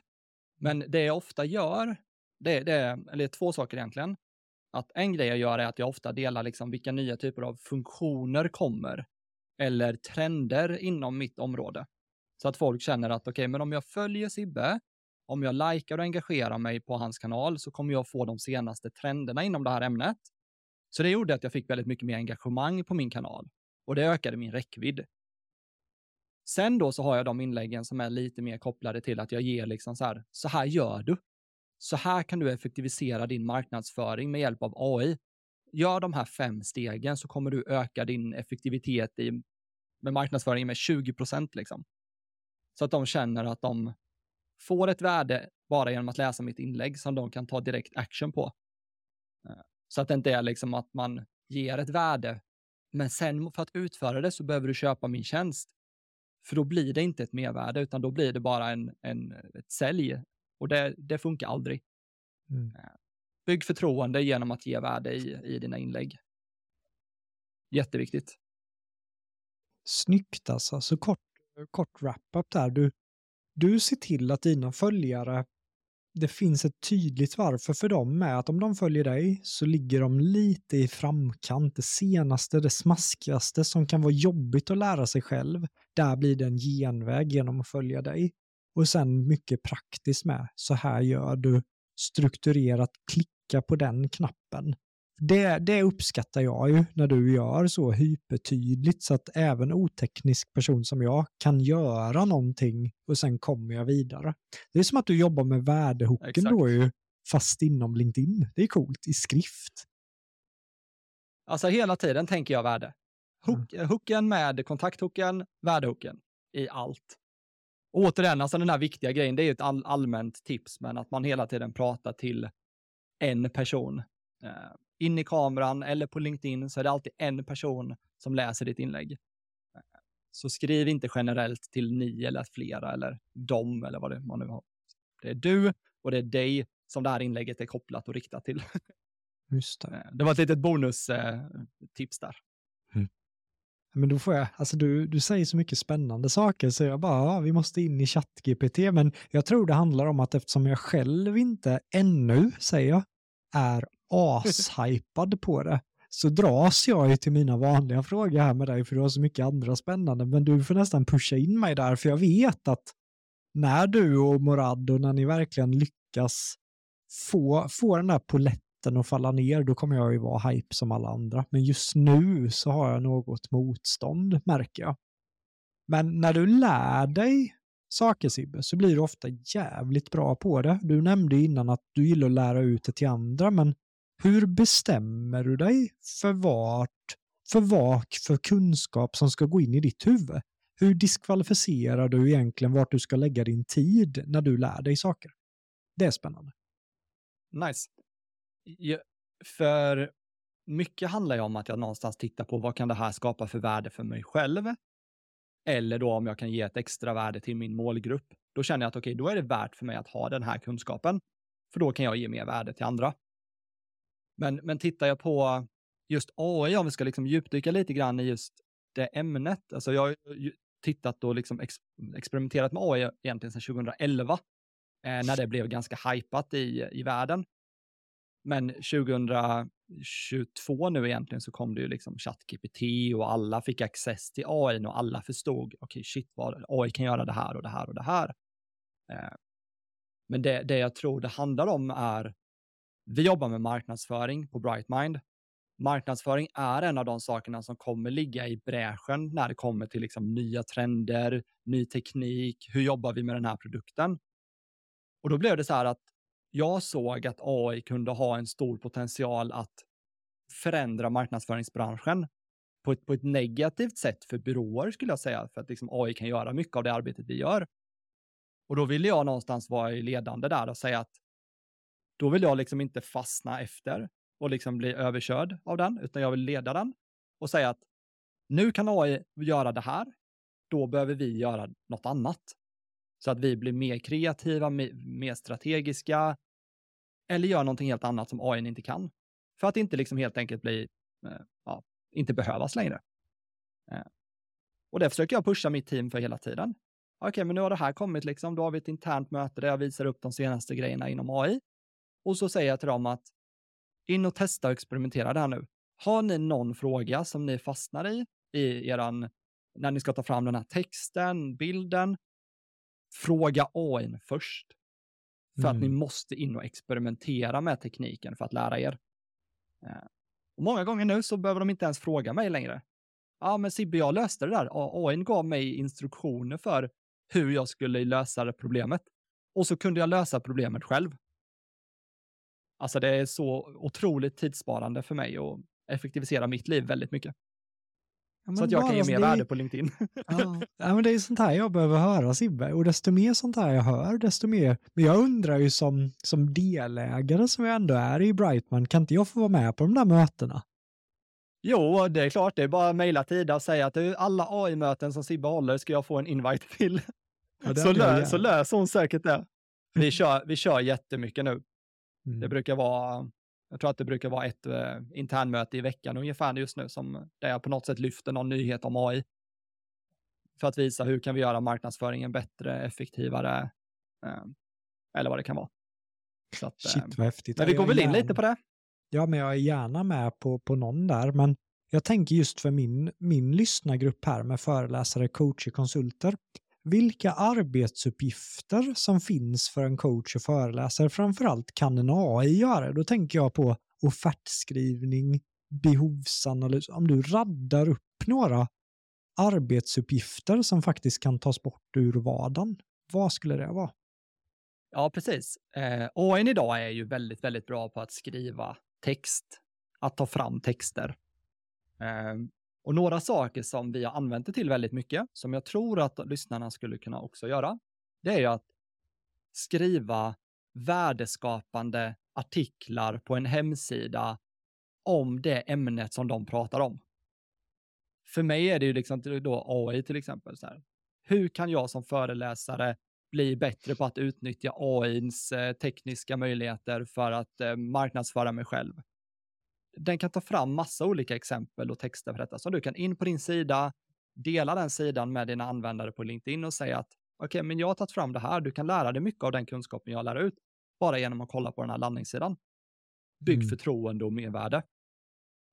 Men det jag ofta gör, det, det är, eller två saker egentligen. Att en grej jag gör är att jag ofta delar liksom vilka nya typer av funktioner kommer eller trender inom mitt område. Så att folk känner att okej, okay, men om jag följer Sibbe, om jag likar och engagerar mig på hans kanal så kommer jag få de senaste trenderna inom det här ämnet. Så det gjorde att jag fick väldigt mycket mer engagemang på min kanal och det ökade min räckvidd. Sen då så har jag de inläggen som är lite mer kopplade till att jag ger liksom så här, så här gör du. Så här kan du effektivisera din marknadsföring med hjälp av AI. Gör de här fem stegen så kommer du öka din effektivitet i, med marknadsföring med 20 procent liksom. Så att de känner att de får ett värde bara genom att läsa mitt inlägg som de kan ta direkt action på. Eh, så att det inte är liksom att man ger ett värde, men sen för att utföra det så behöver du köpa min tjänst. För då blir det inte ett mervärde, utan då blir det bara en, en, ett sälj. Och det, det funkar aldrig. Mm. Eh, bygg förtroende genom att ge värde i, i dina inlägg. Jätteviktigt. Snyggt alltså. Så kort, kort wrap-up där. Du, du ser till att dina följare, det finns ett tydligt varför för dem med att om de följer dig så ligger de lite i framkant, det senaste, det smaskigaste som kan vara jobbigt att lära sig själv. Där blir det en genväg genom att följa dig. Och sen mycket praktiskt med, så här gör du, strukturerat, klicka på den knappen det, det uppskattar jag ju när du gör så hypertydligt så att även oteknisk person som jag kan göra någonting och sen kommer jag vidare. Det är som att du jobbar med värdehooken då ju, fast inom LinkedIn. Det är coolt, i skrift. Alltså hela tiden tänker jag värde. Hook, mm. Hooken med kontakthooken, värdehooken i allt. Återigen, alltså den här viktiga grejen, det är ju ett all, allmänt tips, men att man hela tiden pratar till en person. Eh, in i kameran eller på LinkedIn så är det alltid en person som läser ditt inlägg. Så skriv inte generellt till ni eller flera eller dem eller vad det man nu har. Det är du och det är dig som det här inlägget är kopplat och riktat till. Just det. Eh, det var ett litet bonustips där. Men då får jag, alltså du, du säger så mycket spännande saker så jag bara, ja, vi måste in i ChatGPT, men jag tror det handlar om att eftersom jag själv inte ännu, säger jag, är ashypad på det så dras jag ju till mina vanliga frågor här med dig för du har så mycket andra spännande. Men du får nästan pusha in mig där för jag vet att när du och Morad och när ni verkligen lyckas få, få den där poletten och falla ner då kommer jag ju vara hype som alla andra men just nu så har jag något motstånd märker jag. Men när du lär dig saker Sibbe, så blir du ofta jävligt bra på det. Du nämnde innan att du gillar att lära ut det till andra, men hur bestämmer du dig för vart, för vad för kunskap som ska gå in i ditt huvud? Hur diskvalificerar du egentligen vart du ska lägga din tid när du lär dig saker? Det är spännande. Nice. För mycket handlar ju om att jag någonstans tittar på vad kan det här skapa för värde för mig själv? Eller då om jag kan ge ett extra värde till min målgrupp. Då känner jag att okej, okay, då är det värt för mig att ha den här kunskapen. För då kan jag ge mer värde till andra. Men, men tittar jag på just AI, om vi ska liksom djupdyka lite grann i just det ämnet. Alltså jag har tittat och liksom ex experimenterat med AI egentligen sedan 2011, eh, när det blev ganska hypat i, i världen. Men 2022 nu egentligen så kom det ju liksom ChatGPT och alla fick access till AI och alla förstod, okej okay, shit vad AI kan göra det här och det här och det här. Eh, men det, det jag tror det handlar om är vi jobbar med marknadsföring på Brightmind. Marknadsföring är en av de sakerna som kommer ligga i bräschen när det kommer till liksom nya trender, ny teknik, hur jobbar vi med den här produkten? Och då blev det så här att jag såg att AI kunde ha en stor potential att förändra marknadsföringsbranschen på ett, på ett negativt sätt för byråer skulle jag säga, för att liksom AI kan göra mycket av det arbetet vi gör. Och då ville jag någonstans vara ledande där och säga att då vill jag liksom inte fastna efter och liksom bli överkörd av den, utan jag vill leda den och säga att nu kan AI göra det här, då behöver vi göra något annat. Så att vi blir mer kreativa, mer strategiska, eller gör någonting helt annat som AI inte kan. För att inte liksom helt enkelt bli, eh, ja, inte behövas längre. Eh, och det försöker jag pusha mitt team för hela tiden. okej, okay, men nu har det här kommit liksom, då har vi ett internt möte där jag visar upp de senaste grejerna inom AI. Och så säger jag till dem att in och testa och experimentera det här nu. Har ni någon fråga som ni fastnar i, i eran, när ni ska ta fram den här texten, bilden, fråga AI först. För mm. att ni mm. måste in och experimentera med tekniken för att lära er. Eh, och många gånger nu så behöver de inte ens fråga mig längre. Ja, men Sibbe, jag löste det där. AI gav mig instruktioner för hur jag skulle lösa det problemet. Och så kunde jag lösa problemet själv. Alltså det är så otroligt tidssparande för mig och effektivisera mitt liv väldigt mycket. Ja, så att jag kan ge mer det... värde på LinkedIn. (laughs) Ja. ja, men det är sånt här jag behöver höra Sibbe. Och desto mer sånt här jag hör, desto mer. Men jag undrar ju som, som delägare som jag ändå är i Brightman, kan inte jag få vara med på de där mötena? Jo, det är klart. Det är bara att mejla Tida och säga att alla AI-möten som Sibbe håller ska jag få en invite till. Ja, så, lö så löser hon säkert det. Vi (laughs) kör, vi kör jättemycket nu. Mm. Det brukar vara jag tror att det brukar vara ett eh, internmöte i veckan ungefär just nu, som där jag på något sätt lyfter någon nyhet om AI. För att visa hur kan vi göra marknadsföringen bättre, effektivare, eh, eller vad det kan vara. Så att, Shit eh, vad häftigt. Men vi går väl in lite på det. Ja, men jag är gärna med på, på någon där, men jag tänker just för min, min lyssnargrupp här med föreläsare, coacher, konsulter vilka arbetsuppgifter som finns för en coach och föreläsare. Framförallt kan en AI göra. Då tänker jag på offertskrivning, behovsanalys. Om du raddar upp några arbetsuppgifter som faktiskt kan tas bort ur vardagen, vad skulle det vara? Ja, precis. Eh, AI idag är ju väldigt, väldigt bra på att skriva text, att ta fram texter. Eh, och några saker som vi har använt det till väldigt mycket, som jag tror att lyssnarna skulle kunna också göra, det är ju att skriva värdeskapande artiklar på en hemsida om det ämnet som de pratar om. För mig är det ju liksom då AI till exempel. Så här. Hur kan jag som föreläsare bli bättre på att utnyttja AIns eh, tekniska möjligheter för att eh, marknadsföra mig själv? Den kan ta fram massa olika exempel och texter för detta. Så du kan in på din sida, dela den sidan med dina användare på LinkedIn och säga att okej, okay, men jag har tagit fram det här. Du kan lära dig mycket av den kunskapen jag lär ut bara genom att kolla på den här landningssidan. Bygg mm. förtroende och mervärde.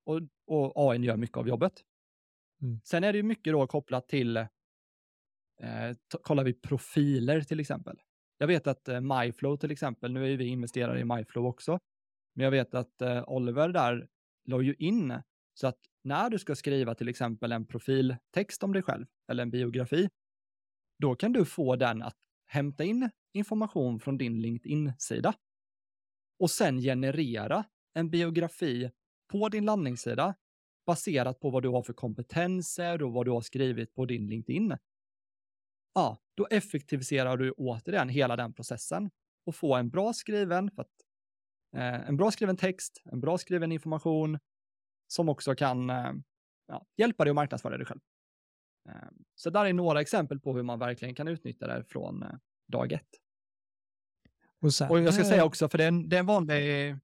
Och, och AI gör mycket av jobbet. Mm. Sen är det ju mycket då kopplat till, eh, kollar vi profiler till exempel. Jag vet att eh, MyFlow till exempel, nu är vi investerare i MyFlow också, men jag vet att eh, Oliver där la ju in så att när du ska skriva till exempel en profiltext om dig själv eller en biografi, då kan du få den att hämta in information från din LinkedIn-sida och sen generera en biografi på din landningssida baserat på vad du har för kompetenser och vad du har skrivit på din LinkedIn. Ja, då effektiviserar du återigen hela den processen och får en bra skriven, för att en bra skriven text, en bra skriven information som också kan eh, ja, hjälpa dig att marknadsföra dig själv. Eh, så där är några exempel på hur man verkligen kan utnyttja det från dag ett. Och, sen, och jag ska säga också, för det är en, det är en vanlig,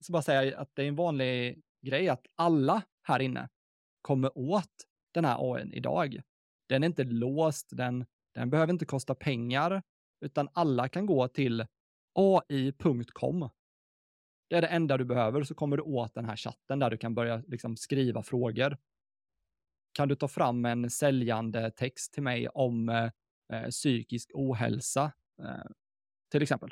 ska bara säga att det är en vanlig grej att alla här inne kommer åt den här AI idag. Den är inte låst, den, den behöver inte kosta pengar, utan alla kan gå till ai.com det är det enda du behöver, så kommer du åt den här chatten där du kan börja liksom skriva frågor. Kan du ta fram en säljande text till mig om eh, eh psykisk ohälsa, eh, till exempel?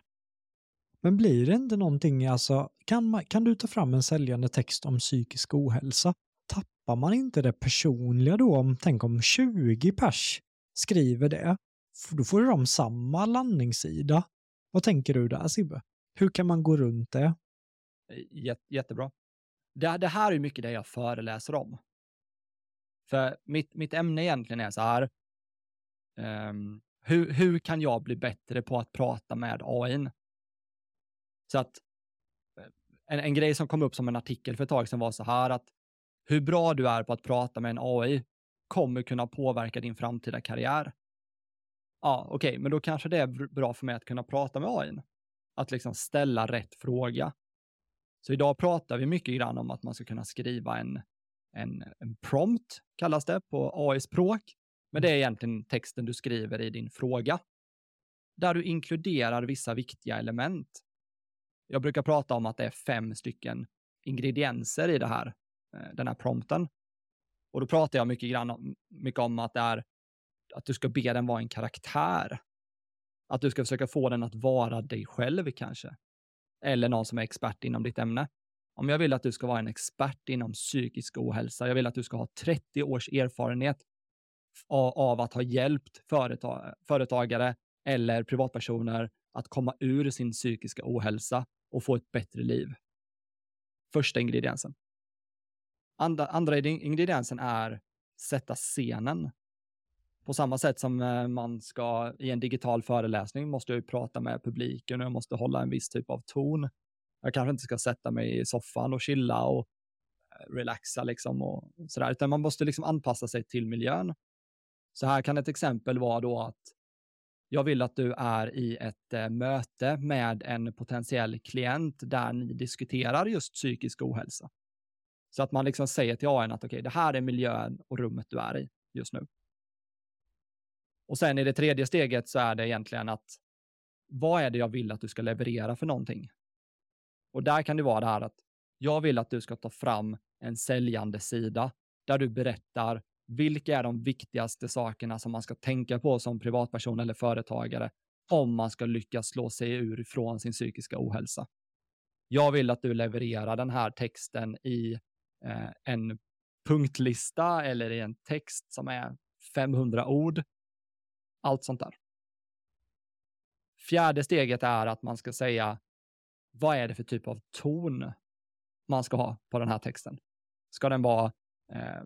Men blir det inte någonting, alltså, kan, man, kan du ta fram en säljande text om psykisk ohälsa? Tappar man inte det personliga då? Om, tänk om 20 pers skriver det, då får de samma landningssida. Vad tänker du där Sibbe? Hur kan man gå runt det? Jättebra. Det, det här är mycket det jag föreläser om. För mitt, mitt ämne egentligen är så här, um, hur, hur kan jag bli bättre på att prata med AI? Så att eh, en, en grej som kom upp som en artikel för ett tag sedan var så här att hur bra du är på att prata med en AI kommer kunna påverka din framtida karriär. Ja, okej, okay, men då kanske det är bra för mig att kunna prata med AI. Att liksom ställa rätt fråga. Så idag pratar vi mycket grann om att man ska kunna skriva en, en, en prompt, kallas det på AI-språk, Men det är egentligen texten du skriver i din fråga. Där du inkluderar vissa viktiga element. Jag brukar prata om att det är fem stycken ingredienser i det här, eh, den här prompten. Och då pratar jag mycket, grann, mycket om att det är att du ska be den vara en karaktär. Att du ska försöka få den att vara dig själv kanske. Eller någon som är expert inom ditt ämne. Om jag vill att du ska vara en expert inom psykisk ohälsa, jag vill att du ska ha 30 års erfarenhet av att ha hjälpt företag, företagare eller privatpersoner att komma ur sin psykiska ohälsa och få ett bättre liv. Första ingrediensen. Andra, andra ingrediensen är sätta scenen. På samma sätt som eh, man ska i en digital föreläsning måste jag prata med publiken och jag måste hålla en viss typ av ton. Jag kanske inte ska sätta mig i soffan och chilla och eh, relaxa liksom och sådär, utan man måste liksom anpassa sig till miljön. Så här kan ett exempel vara då att jag vill att du är i ett eh, möte med en potentiell klient där ni diskuterar just psykisk ohälsa. Så att man liksom säger till AI att okej, okay, det här är miljön och rummet du är i just nu. Och sen i det tredje steget så är det egentligen att vad är det jag vill att du ska leverera för någonting? Och där kan det vara det här att jag vill att du ska ta fram en säljande sida där du berättar vilka är de viktigaste sakerna som man ska tänka på som privatperson eller företagare om man ska lyckas slå sig ur från sin psykiska ohälsa. Jag vill att du levererar den här texten i eh, en punktlista eller i en text som är 500 ord. Allt sånt där. Fjärde steget är att man ska säga vad är det för typ av ton man ska ha på den här texten? Ska den vara eh,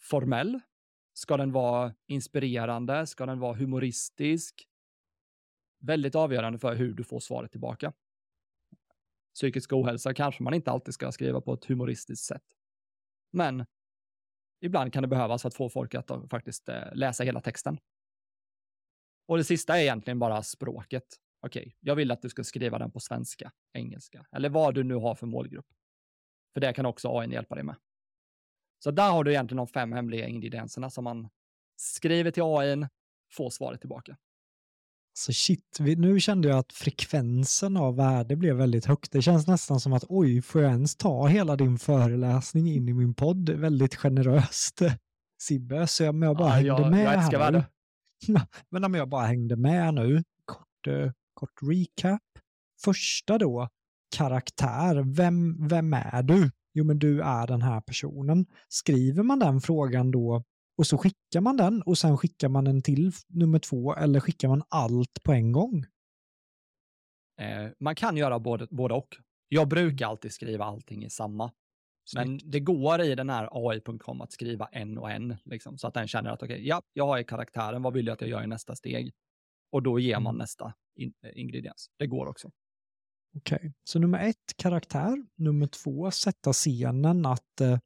formell? Ska den vara inspirerande? Ska den vara humoristisk? Väldigt avgörande för hur du får svaret tillbaka. Psykisk ohälsa kanske man inte alltid ska skriva på ett humoristiskt sätt. Men ibland kan det behövas för att få folk att faktiskt eh, läsa hela texten. Och det sista är egentligen bara språket. Okej, okay, jag vill att du ska skriva den på svenska, engelska eller vad du nu har för målgrupp. För det kan också AI hjälpa dig med. Så där har du egentligen de fem hemliga ingredienserna som man skriver till AI, får svaret tillbaka. Så shit, nu kände jag att frekvensen av värde blev väldigt högt. Det känns nästan som att oj, får jag ens ta hela din föreläsning in i min podd? Väldigt generöst. (laughs) Sibbe, så om jag bara ja, hängde jag, med jag här värde. Men om jag bara hängde med nu, kort, eh, kort recap. Första då, karaktär. Vem, vem är du? Jo, men du är den här personen. Skriver man den frågan då och så skickar man den och sen skickar man en till nummer två eller skickar man allt på en gång? Eh, man kan göra både, både och. Jag brukar alltid skriva allting i samma. Men det går i den här AI.com att skriva en och en, liksom, så att den känner att okej, okay, ja, jag har karaktären, vad vill jag att jag gör i nästa steg? Och då ger man mm. nästa in, eh, ingrediens. Det går också. Okej, okay. så nummer ett, karaktär. Nummer två, sätta scenen att eh,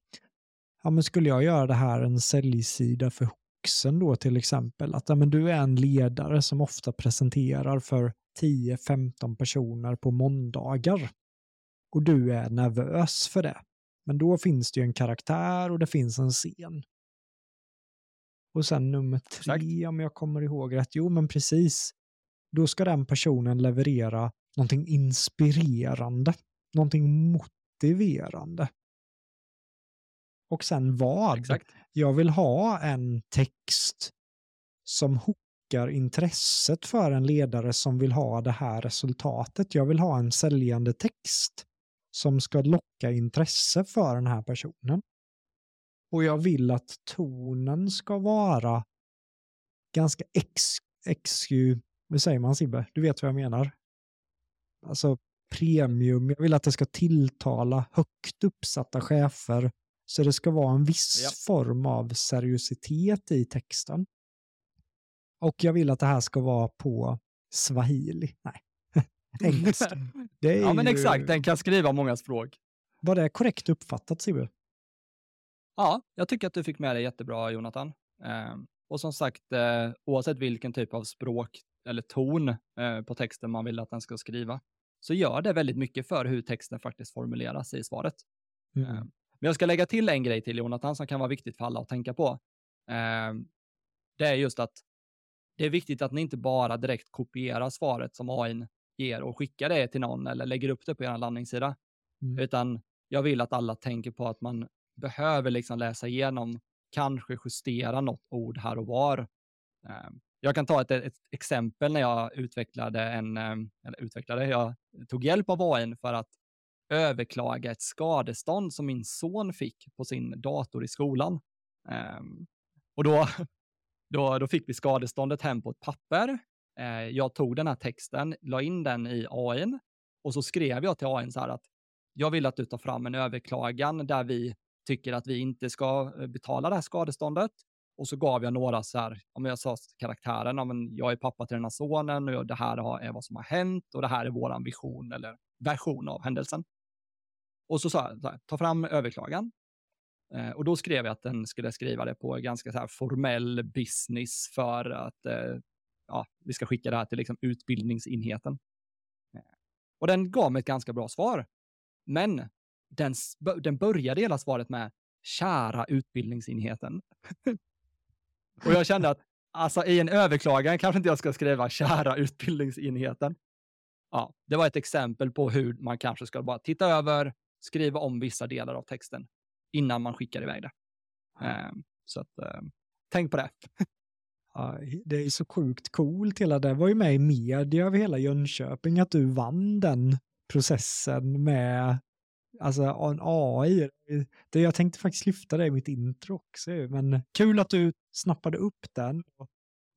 ja, men skulle jag göra det här en säljsida för Hoxen då till exempel, att ja, men du är en ledare som ofta presenterar för 10-15 personer på måndagar och du är nervös för det. Men då finns det ju en karaktär och det finns en scen. Och sen nummer tre, Exakt. om jag kommer ihåg rätt, jo men precis. Då ska den personen leverera någonting inspirerande, någonting motiverande. Och sen vad? Exakt. Jag vill ha en text som hookar intresset för en ledare som vill ha det här resultatet. Jag vill ha en säljande text som ska locka intresse för den här personen. Och jag vill att tonen ska vara ganska ex, ex vad säger man Sibbe? Du vet vad jag menar? Alltså premium, jag vill att det ska tilltala högt uppsatta chefer så det ska vara en viss ja. form av seriositet i texten. Och jag vill att det här ska vara på swahili. Nej, engelska. (laughs) ja, men ju... exakt. Den kan skriva många språk. Var det korrekt uppfattat, Sibbe? Ja, jag tycker att du fick med det jättebra, Jonathan. Eh, och som sagt, eh, oavsett vilken typ av språk eller ton eh, på texten man vill att den ska skriva, så gör det väldigt mycket för hur texten faktiskt formuleras i svaret. Mm. Ehm, men jag ska lägga till en grej till Jonathan som kan vara viktigt för alla att tänka på. Eh, det är just att det är viktigt att ni inte bara direkt kopierar svaret som AI ger och skickar det till någon eller lägger upp det på er landningssida. Mm. Utan jag vill att alla tänker på att man behöver liksom läsa igenom, kanske justera något ord här och var. Ehm, jag kan ta ett, ett exempel när jag utvecklade en, ehm, eller utvecklade, jag tog hjälp av AI för att överklaga ett skadestånd som min son fick på sin dator i skolan. Um, och då, (laughs) då, då fick vi skadeståndet hem på ett papper. Eh, jag tog den här texten, la in den i AI och så skrev jag till AI så här att jag vill att du tar fram en överklagan där vi tycker att vi inte ska eh, betala det här skadeståndet. Och så gav jag några så här, om jag sa karaktären, men jag är pappa till den här sonen och det här är vad som har hänt och det här är vår vision eller version av händelsen. Och så sa jag, ta fram överklagan. Eh, och då skrev jag att den skulle skriva det på ganska så här formell business för att eh, ja, vi ska skicka det här till liksom utbildningsenheten. Och den gav mig ett ganska bra svar. Men den, den började hela svaret med kära utbildningsenheten. (laughs) och jag kände att alltså, i en överklagan kanske inte jag ska skriva kära utbildningsenheten. Ja, det var ett exempel på hur man kanske ska bara titta över, skriva om vissa delar av texten innan man skickar iväg det. Mm. så att, ehm, tänk på det. (laughs) det är så sjukt coolt. Hela det var ju med i media över hela Jönköping att du vann den processen med alltså en AI. Det, jag tänkte faktiskt lyfta det i mitt intro också, men kul att du snappade upp den.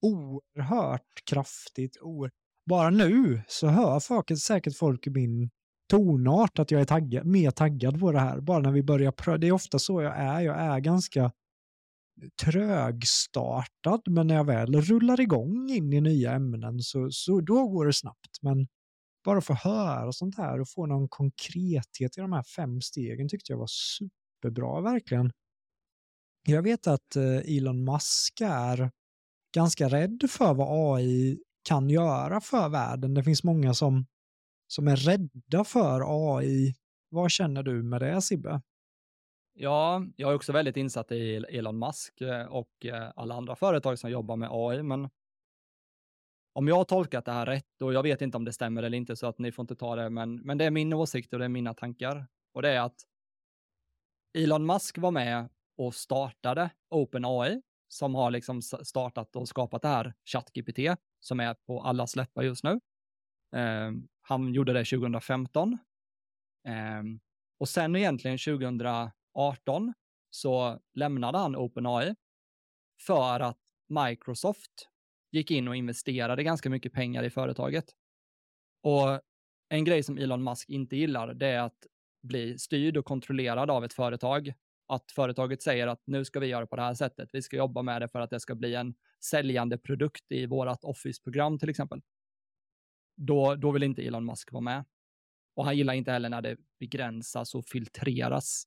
Oerhört kraftigt. Oer... Bara nu så hör folk, säkert folk i min tonart att jag är taggad, mer taggad på det här. Bara när vi börjar pröva. Det är ofta så jag är. Jag är ganska trögstartad, men när jag väl rullar igång in i nya ämnen så, så då går det snabbt. Men bara få höra sånt här och få någon konkrethet i de här fem stegen tyckte jag var superbra verkligen. Jag vet att eh, Elon Musk är ganska rädd för vad AI kan göra för världen. Det finns många som som är rädda för AI. Vad känner du med det Sibbe? Ja, jag är också väldigt insatt i Elon Musk eh, och eh, alla andra företag som jobbar med AI, men om jag har tolkat det här rätt, och jag vet inte om det stämmer eller inte, så att ni får inte ta det, men, men det är min åsikt och det är mina tankar. Och det är att Elon Musk var med och startade OpenAI, som har liksom startat och skapat det här ChatGPT, som är på alla släppar just nu. Eh, han gjorde det 2015. Eh, och sen egentligen 2018 så lämnade han OpenAI för att Microsoft gick in och investerade ganska mycket pengar i företaget. Och en grej som Elon Musk inte gillar, det är att bli styrd och kontrollerad av ett företag. Att företaget säger att nu ska vi göra på det här sättet. Vi ska jobba med det för att det ska bli en säljande produkt i vårt Office-program till exempel då, då vill inte Elon Musk vara med. Och han gillar inte heller när det begränsas och filtreras,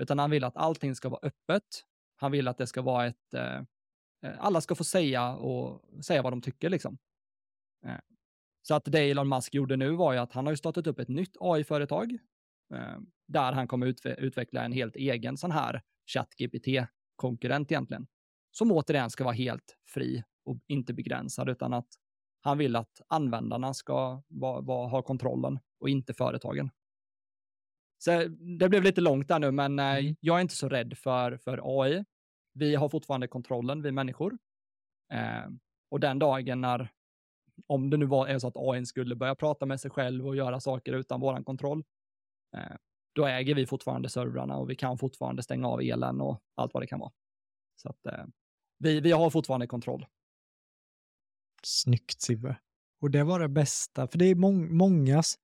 utan han vill att allting ska vara öppet. Han vill att det ska vara ett, eh, eh, alla ska få säga och säga vad de tycker liksom. Eh, så att det Elon Musk gjorde nu var ju att han har ju startat upp ett nytt AI-företag eh, där han kommer utve utveckla en helt egen sån här ChatGPT-konkurrent egentligen, som återigen ska vara helt fri och inte begränsad, utan att han vill att användarna ska va, va, ha kontrollen och inte företagen. Så det blev lite långt där nu, men eh, mm. jag är inte så rädd för, för AI. Vi har fortfarande kontrollen, vi människor. Eh, och den dagen när, om det nu var är så att AI skulle börja prata med sig själv och göra saker utan våran kontroll, eh, då äger vi fortfarande servrarna och vi kan fortfarande stänga av elen och allt vad det kan vara. Så att eh, vi, vi har fortfarande kontroll. Snyggt Sibbe. Och det var det bästa, för det är må mångas,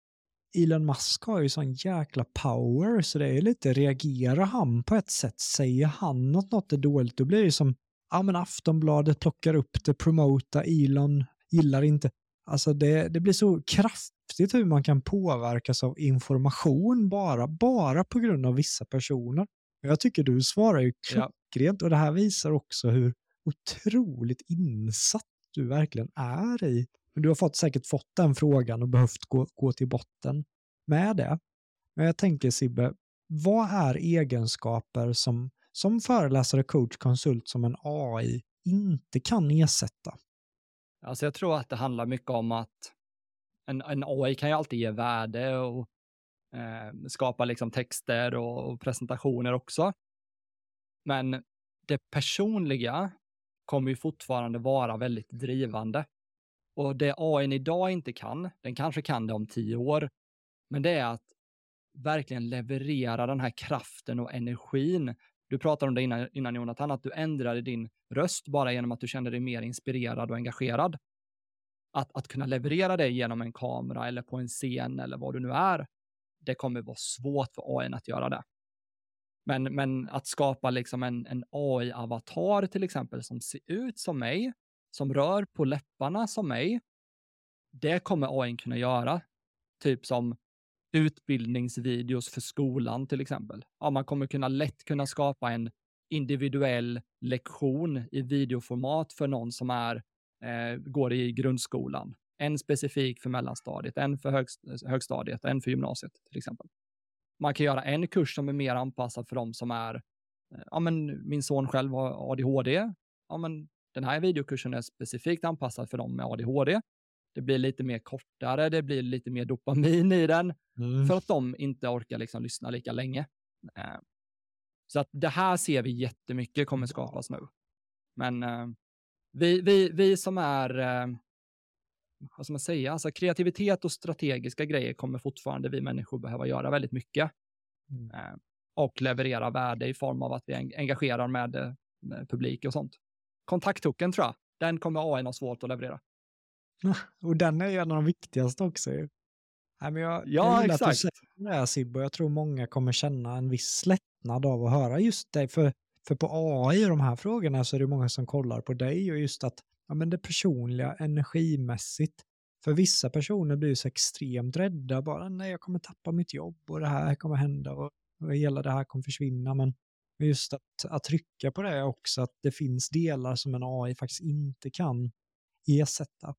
Elon Musk har ju sån jäkla power, så det är lite, reagerar han på ett sätt, säger han att något är dåligt, då blir det som, ja men Aftonbladet plockar upp det, promota, Elon gillar inte. Alltså det, det blir så kraftigt hur man kan påverkas av information bara, bara på grund av vissa personer. Jag tycker du svarar ju klockrent och det här visar också hur otroligt insatt du verkligen är i. Du har fått, säkert fått den frågan och behövt gå, gå till botten med det. Men jag tänker Sibbe, vad är egenskaper som, som föreläsare, coach, konsult som en AI inte kan ersätta? Alltså jag tror att det handlar mycket om att en, en AI kan ju alltid ge värde och eh, skapa liksom texter och, och presentationer också. Men det personliga kommer ju fortfarande vara väldigt drivande. Och det AI idag inte kan, den kanske kan det om tio år, men det är att verkligen leverera den här kraften och energin. Du pratade om det innan, innan Jonathan, att du ändrade din röst bara genom att du kände dig mer inspirerad och engagerad. Att, att kunna leverera det genom en kamera eller på en scen eller vad du nu är, det kommer vara svårt för AI att göra det. Men, men att skapa liksom en, en AI-avatar till exempel som ser ut som mig, som rör på läpparna som mig, det kommer AI kunna göra. Typ som utbildningsvideos för skolan till exempel. Ja, man kommer kunna lätt kunna skapa en individuell lektion i videoformat för någon som är, eh, går i grundskolan. En specifik för mellanstadiet, en för högst, högstadiet, en för gymnasiet till exempel. Man kan göra en kurs som är mer anpassad för de som är, eh, ja men min son själv har ADHD, ja men den här videokursen är specifikt anpassad för dem med ADHD. Det blir lite mer kortare, det blir lite mer dopamin i den, mm. för att de inte orkar liksom lyssna lika länge. Eh, så att det här ser vi jättemycket kommer skapas nu. Men eh, vi, vi, vi som är, eh, vad ska man säga, alltså kreativitet och strategiska grejer kommer fortfarande vi människor behöva göra väldigt mycket. Mm. Och leverera värde i form av att vi engagerar med, med publik och sånt. Kontakttoken tror jag, den kommer AI ha svårt att leverera. (laughs) Och den är ju en av de viktigaste också. Nej, men jag, ja, jag exakt. Att du säger det här, Sibbo. Jag tror många kommer känna en viss lättnad av att höra just dig. För, för på AI och de här frågorna så är det många som kollar på dig och just att ja, men det personliga energimässigt. För vissa personer blir så extremt rädda. Bara nej, jag kommer tappa mitt jobb och det här kommer hända och, och hela det här kommer försvinna. Men just att, att trycka på det också, att det finns delar som en AI faktiskt inte kan ersätta.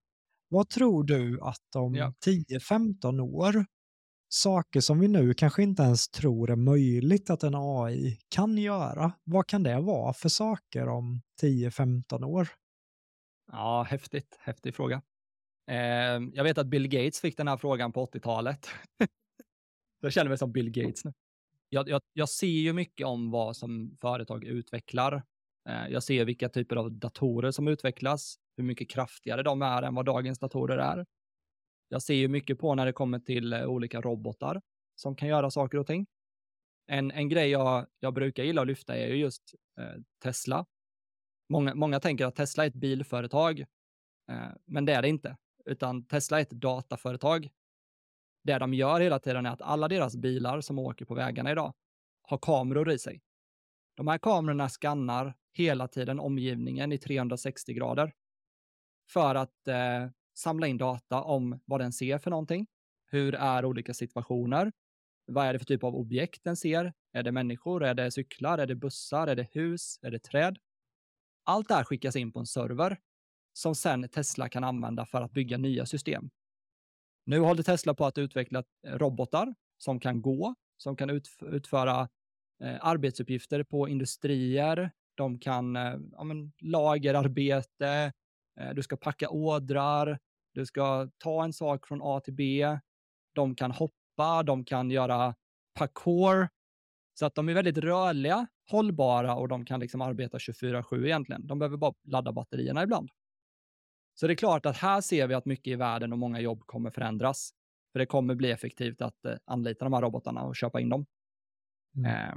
Vad tror du att om ja. 10-15 år, saker som vi nu kanske inte ens tror är möjligt att en AI kan göra, vad kan det vara för saker om 10-15 år? Ja, häftigt. Häftig fråga. Eh, jag vet att Bill Gates fick den här frågan på 80-talet. (laughs) jag känner mig som Bill Gates nu. Jag, jag, jag, ser ju mycket om vad som företag utvecklar. Eh, jag ser vilka typer av datorer som utvecklas hur mycket kraftigare de är än vad dagens datorer är. Jag ser ju mycket på när det kommer till eh, olika robotar som kan göra saker och ting. En, en grej jag, jag brukar gilla att lyfta är ju just eh, Tesla. Många, många tänker att Tesla är ett bilföretag, eh, men det är det inte, utan Tesla är ett dataföretag. Det de gör hela tiden är att alla deras bilar som åker på vägarna idag har kameror i sig. De här kamerorna skannar hela tiden omgivningen i 360 grader för att eh, samla in data om vad den ser för någonting. Hur är olika situationer? Vad är det för typ av objekt den ser? Är det människor? Är det cyklar? Är det bussar? Är det hus? Är det träd? Allt det här skickas in på en server som sen Tesla kan använda för att bygga nya system. Nu håller Tesla på att utveckla eh, robotar som kan gå, som kan utföra eh, arbetsuppgifter på industrier. De kan eh, ja, men, lagerarbete, Eh, du ska packa ådrar, du ska ta en sak från A till B. De kan hoppa, de kan göra parkour. Så att de är väldigt rörliga, hållbara och de kan liksom arbeta 24-7 egentligen. De behöver bara ladda batterierna ibland. Så det är klart att här ser vi att mycket i världen och många jobb kommer förändras. För det kommer bli effektivt att eh, anlita de här robotarna och köpa in dem. Mm. Eh,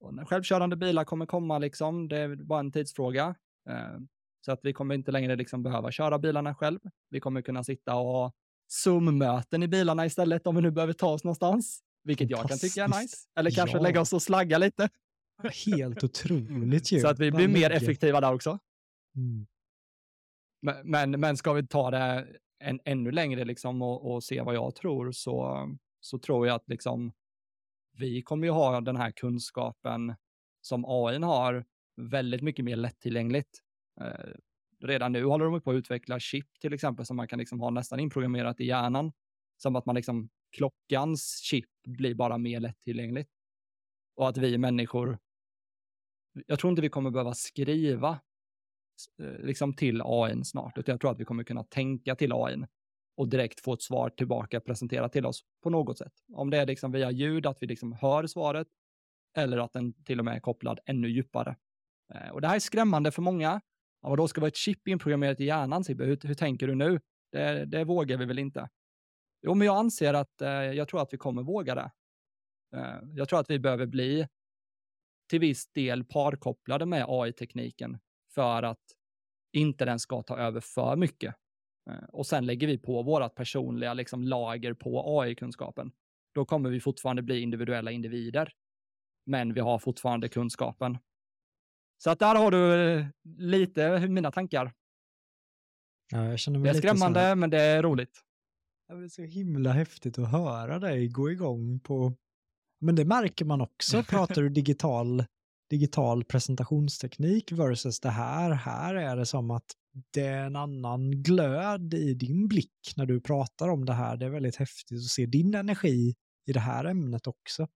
och självkörande bilar kommer komma, liksom, det är bara en tidsfråga. Eh, så att vi kommer inte längre liksom behöva köra bilarna själv. Vi kommer kunna sitta och ha Zoom-möten i bilarna istället om vi nu behöver ta oss någonstans. Vilket jag kan tycka är nice. Eller kanske ja. lägga oss och slagga lite. Helt otroligt ju. (laughs) Så att vi blir mer effektiva där också. Mm. Men, men, men, ska vi ta det en, ännu längre liksom och, och, se vad jag tror så, så tror jag att liksom vi kommer ju ha den här kunskapen som AI har väldigt mycket mer lättillgängligt. Eh, redan nu håller de på att utveckla chip till exempel som man kan liksom ha nästan inprogrammerat i hjärnan. Som att man liksom, klockans chip blir bara mer lättillgängligt. Och att vi människor, jag tror inte vi kommer behöva skriva Eh, liksom till AI snart, utan jag tror att vi kommer kunna tänka till AI och direkt få ett svar tillbaka presenterat till oss på något sätt. Om det är liksom via ljud, att vi liksom hör svaret, eller att den till och med är kopplad ännu djupare. Eh, och det här är skrämmande för många. Ja, då ska vara ett chip inprogrammerat i hjärnan, Sibbe. Hur, hur tänker du nu? Det, det, vågar vi väl inte? Jo, men jag anser att eh, jag tror att vi kommer våga det. Eh, jag tror att vi behöver bli till viss del parkopplade med AI-tekniken för att inte den ska ta över för mycket. Eh, och sen lägger vi på vårat personliga liksom, lager på AI-kunskapen. Då kommer vi fortfarande bli individuella individer. Men vi har fortfarande kunskapen. Så att där har du eh, lite mina tankar. Ja, jag känner mig det är skrämmande, här... men det är roligt. Det är så himla häftigt att höra dig gå igång på... Men det märker man också. (laughs) Pratar du digital, digital presentationsteknik versus det här. Här är det som att det är en annan glöd i din blick när du pratar om det här. Det är väldigt häftigt att se din energi i det här ämnet också.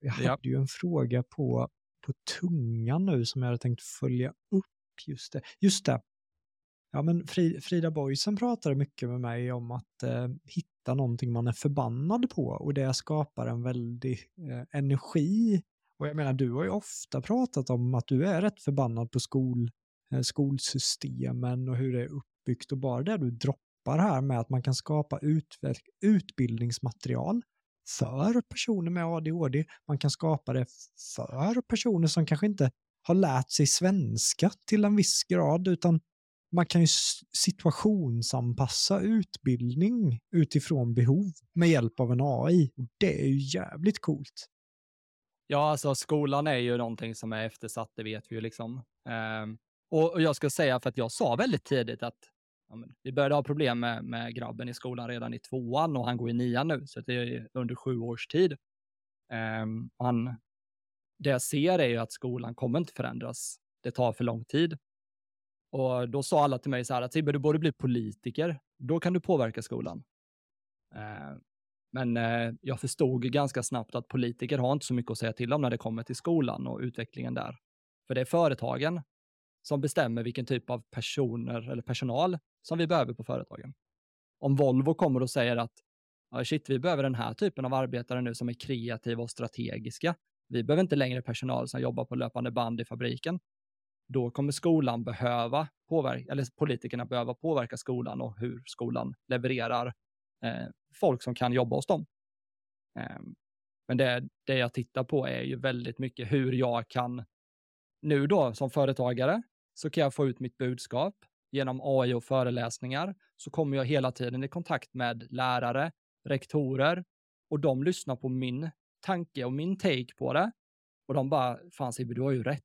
Jag hade ja. ju en fråga på, på tungan nu som jag hade tänkt följa upp. Just det. Just det. Ja, men Frida Boysen pratade mycket med mig om att eh, hitta någonting man är förbannad på och det skapar en väldig eh, energi. Och jag menar, du har ju ofta pratat om att du är rätt förbannad på skol, eh, skolsystemen och hur det är uppbyggt och bara det du droppar här med att man kan skapa utbildningsmaterial för personer med ADHD. Man kan skapa det för personer som kanske inte har lärt sig svenska till en viss grad utan man kan ju situationsanpassa utbildning utifrån behov med hjälp av en AI. Det är ju jävligt coolt. Ja, alltså skolan är ju någonting som är eftersatt, det vet vi ju liksom. Um, och, och, jag ska säga för att jag sa väldigt tidigt att ja, men, vi började ha problem med, med grabben i skolan redan i tvåan och han går i nian nu, så det är under sju års tid. Um, han, det jag ser är ju att skolan kommer inte förändras. Det tar för lång tid. Och då sa alla till mig så här att du borde bli politiker. Då kan du påverka skolan. Eh, men eh, jag förstod ganska snabbt att politiker har inte så mycket att säga till om när det kommer till skolan och utvecklingen där. För det är företagen som bestämmer vilken typ av personer eller personal som vi behöver på företagen. Om Volvo kommer och säger att shit, vi behöver den här typen av arbetare nu som är kreativa och strategiska. Vi behöver inte längre personal som jobbar på löpande band i fabriken då kommer skolan behöva påverka, eller politikerna behöva påverka skolan och hur skolan levererar Eh, folk som kan jobba hos dem. Eh, men det, det jag tittar på är ju väldigt mycket hur jag kan, nu då som företagare, så kan jag få ut mitt budskap genom AI och föreläsningar, så kommer jag hela tiden i kontakt med lärare, rektorer och de lyssnar på min tanke och min take på det. Och de bara, fan Sibbe, du har ju rätt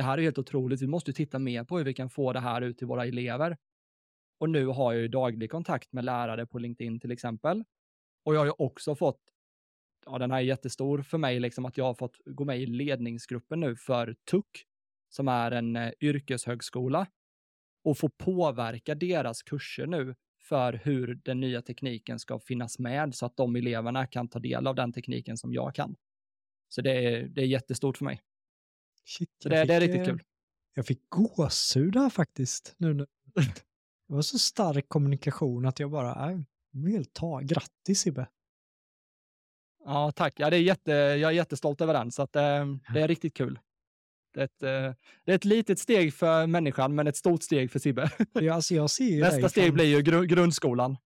det här är helt otroligt. Vi måste titta mer på hur vi kan få det här ut till våra elever. Och nu har jag ju daglig kontakt med lärare på LinkedIn till exempel. Och jag har ju också fått, ja den här är jättestor för mig, liksom att jag har fått gå med i ledningsgruppen nu för TUC, som är en eh, yrkeshögskola, och få påverka deras kurser nu för hur den nya tekniken ska finnas med så att de eleverna kan ta del av den tekniken som jag kan. Så det är, det är jättestort för mig. Shit, så det, fick, det, är riktigt kul. Jag fick gåshud här faktiskt. Nu, nu. (laughs) Det var så stark kommunikation att jag bara, äh, helt ta. Grattis Ibbe. Ja, tack. Ja, det är jätte, jag är jättestolt över den, så att, äh, det är riktigt kul. Det är, ett, äh, det är ett litet steg för människan, men ett stort steg för Sibbe. Ja, alltså jag ser (laughs) Nästa steg blir ju gru grundskolan.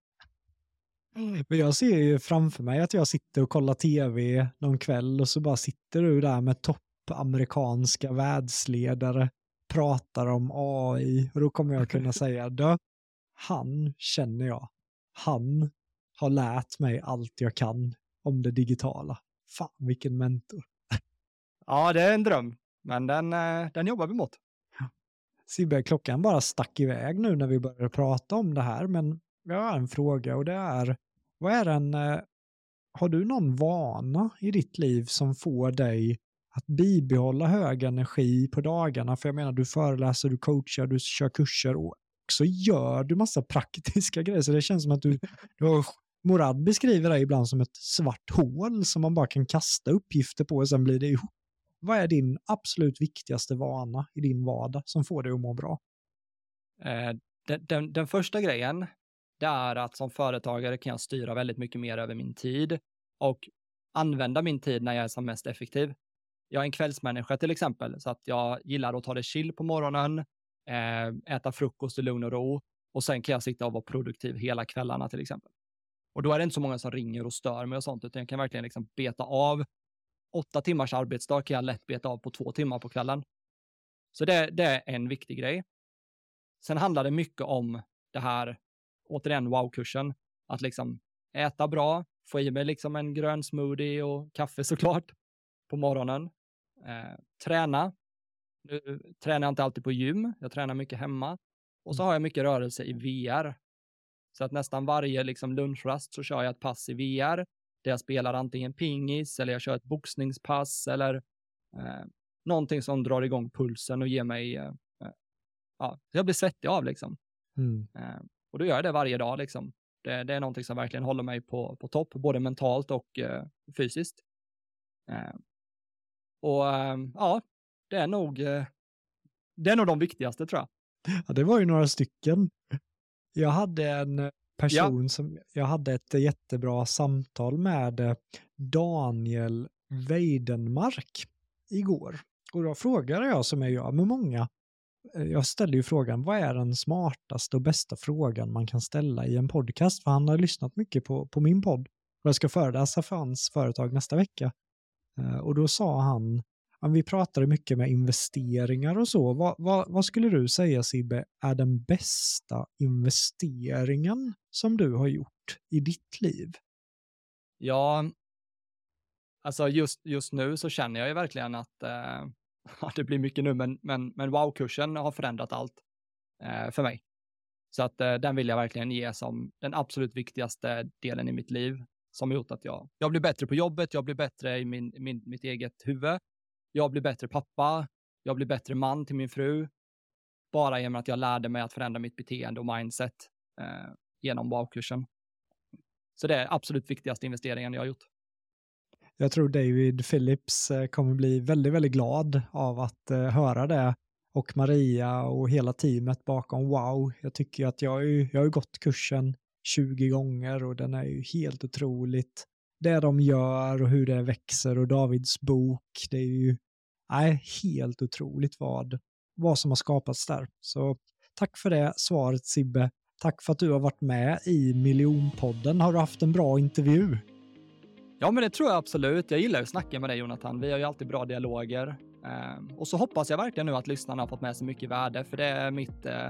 Men jag ser ju framför mig att jag sitter och kollar tv någon kväll och så bara sitter du där med topp amerikanska världsledare pratar om AI och då kommer jag kunna säga då, han känner jag. Han har lärt mig allt jag kan om det digitala. Fan vilken mentor. Ja, det är en dröm, men den, eh, den jobbar vi mot. Sibbe, klockan bara stack iväg nu när vi började prata om det här, men jag har en fråga och det är, vad är den, eh, har du någon vana i ditt liv som får dig att bibehålla hög energi på dagarna. För jag menar, du föreläser, du coachar, du kör kurser och så gör du massa praktiska grejer. Så det känns som att du, du har, Morad beskriver det ibland som ett svart hål som man bara kan kasta uppgifter på och sen blir det ihop. vad är din absolut viktigaste vana i din vardag som får dig att må bra? Eh, den, den, den första grejen, det är att som företagare kan jag styra väldigt mycket mer över min tid och använda min tid när jag är som mest effektiv. Jag är en kvällsmänniska till exempel, så att jag gillar att ta det chill på morgonen, Eh, äta frukost i lugn och ro och sen kan jag sitta och vara produktiv hela kvällarna till exempel. Och då är det inte så många som ringer och stör mig och sånt, utan jag kan verkligen liksom beta av. Åtta timmars arbetsdag kan jag lätt beta av på två timmar på kvällen. Så det, det är en viktig grej. Sen handlar det mycket om det här, återigen wow-kursen, att liksom äta bra, få i mig liksom en grön smoothie och kaffe såklart på morgonen. Eh, träna. Nu tränar jag inte alltid på gym, jag tränar mycket hemma. Och så mm. har jag mycket rörelse i VR. Så att nästan varje liksom lunchrast så kör jag ett pass i VR där jag spelar antingen pingis eller jag kör ett boxningspass eller eh, någonting som drar igång pulsen och ger mig, eh, eh ja, jag blir svettig av liksom. Mm. Eh, och då gör jag det varje dag liksom. Det, det, är någonting som verkligen håller mig på, på topp, både mentalt och eh, fysiskt. Eh, och ja, det är nog, det är nog de viktigaste tror jag. Ja, det var ju några stycken. Jag hade en person ja. som, jag hade ett jättebra samtal med eh, Daniel Weidenmark igår. Och då frågade jag som jag gör med många, eh, jag ställer ju frågan, vad är den smartaste och bästa frågan man kan ställa i en podcast? För han har lyssnat mycket på, på min podd och jag ska föreläsa för hans företag nästa vecka. Eh, och då sa han, vi pratade mycket med investeringar och så. Vad, vad, vad, skulle du säga Sibbe är den bästa investeringen som du har gjort i ditt liv? Ja, alltså just, just nu så känner jag ju verkligen att eh, (laughs) det blir mycket nu, men, men, men wow-kursen har förändrat allt eh, för mig. Så att eh, den vill jag verkligen ge som den absolut viktigaste delen i mitt liv som gjort att jag, jag blir bättre på jobbet, jag blir bättre i min, min, mitt eget huvud jag blir bättre pappa, jag blir bättre man till min fru, bara genom att jag lärde mig att förändra mitt beteende och mindset eh, genom wow-kursen. Så det är absolut viktigaste investeringen jag har gjort. Jag tror David Phillips eh, kommer bli väldigt, väldigt glad av att eh, höra det. Och Maria och hela teamet bakom Wow. Jag tycker att jag, har jag har gått kursen 20 gånger och den är ju helt otroligt. Det de gör och hur det växer och Davids bok, det är ju nej, helt otroligt vad, vad som har skapats där. Så tack för det svaret Sibbe. Tack för att du har varit med i Miljonpodden. Har du haft en bra intervju? Ja, men det tror jag absolut. Jag gillar att snacka med dig Jonathan. Vi har ju alltid bra dialoger. Ehm, och så hoppas jag verkligen nu att lyssnarna har fått med sig mycket värde, för det är mitt, eh,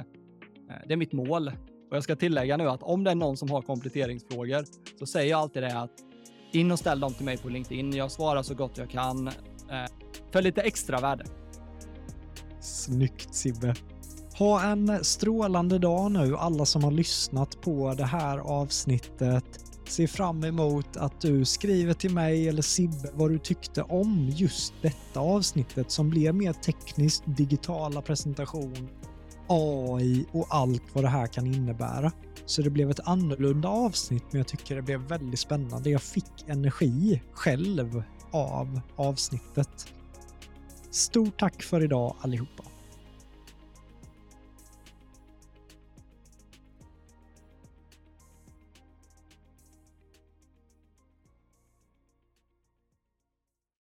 det är mitt mål. Och jag ska tillägga nu att om det är någon som har kompletteringsfrågor så säger jag alltid det att in och ställ dem till mig på LinkedIn. Jag svarar så gott jag kan. Eh, för lite extra värde. Snyggt Sibbe. Ha en strålande dag nu alla som har lyssnat på det här avsnittet. Se fram emot att du skriver till mig eller Sibbe vad du tyckte om just detta avsnittet som blev mer tekniskt, digitala presentation, AI och allt vad det här kan innebära. Så det blev ett annorlunda avsnitt men jag tycker det blev väldigt spännande. Jag fick energi själv av avsnittet. Stort tack för idag allihopa.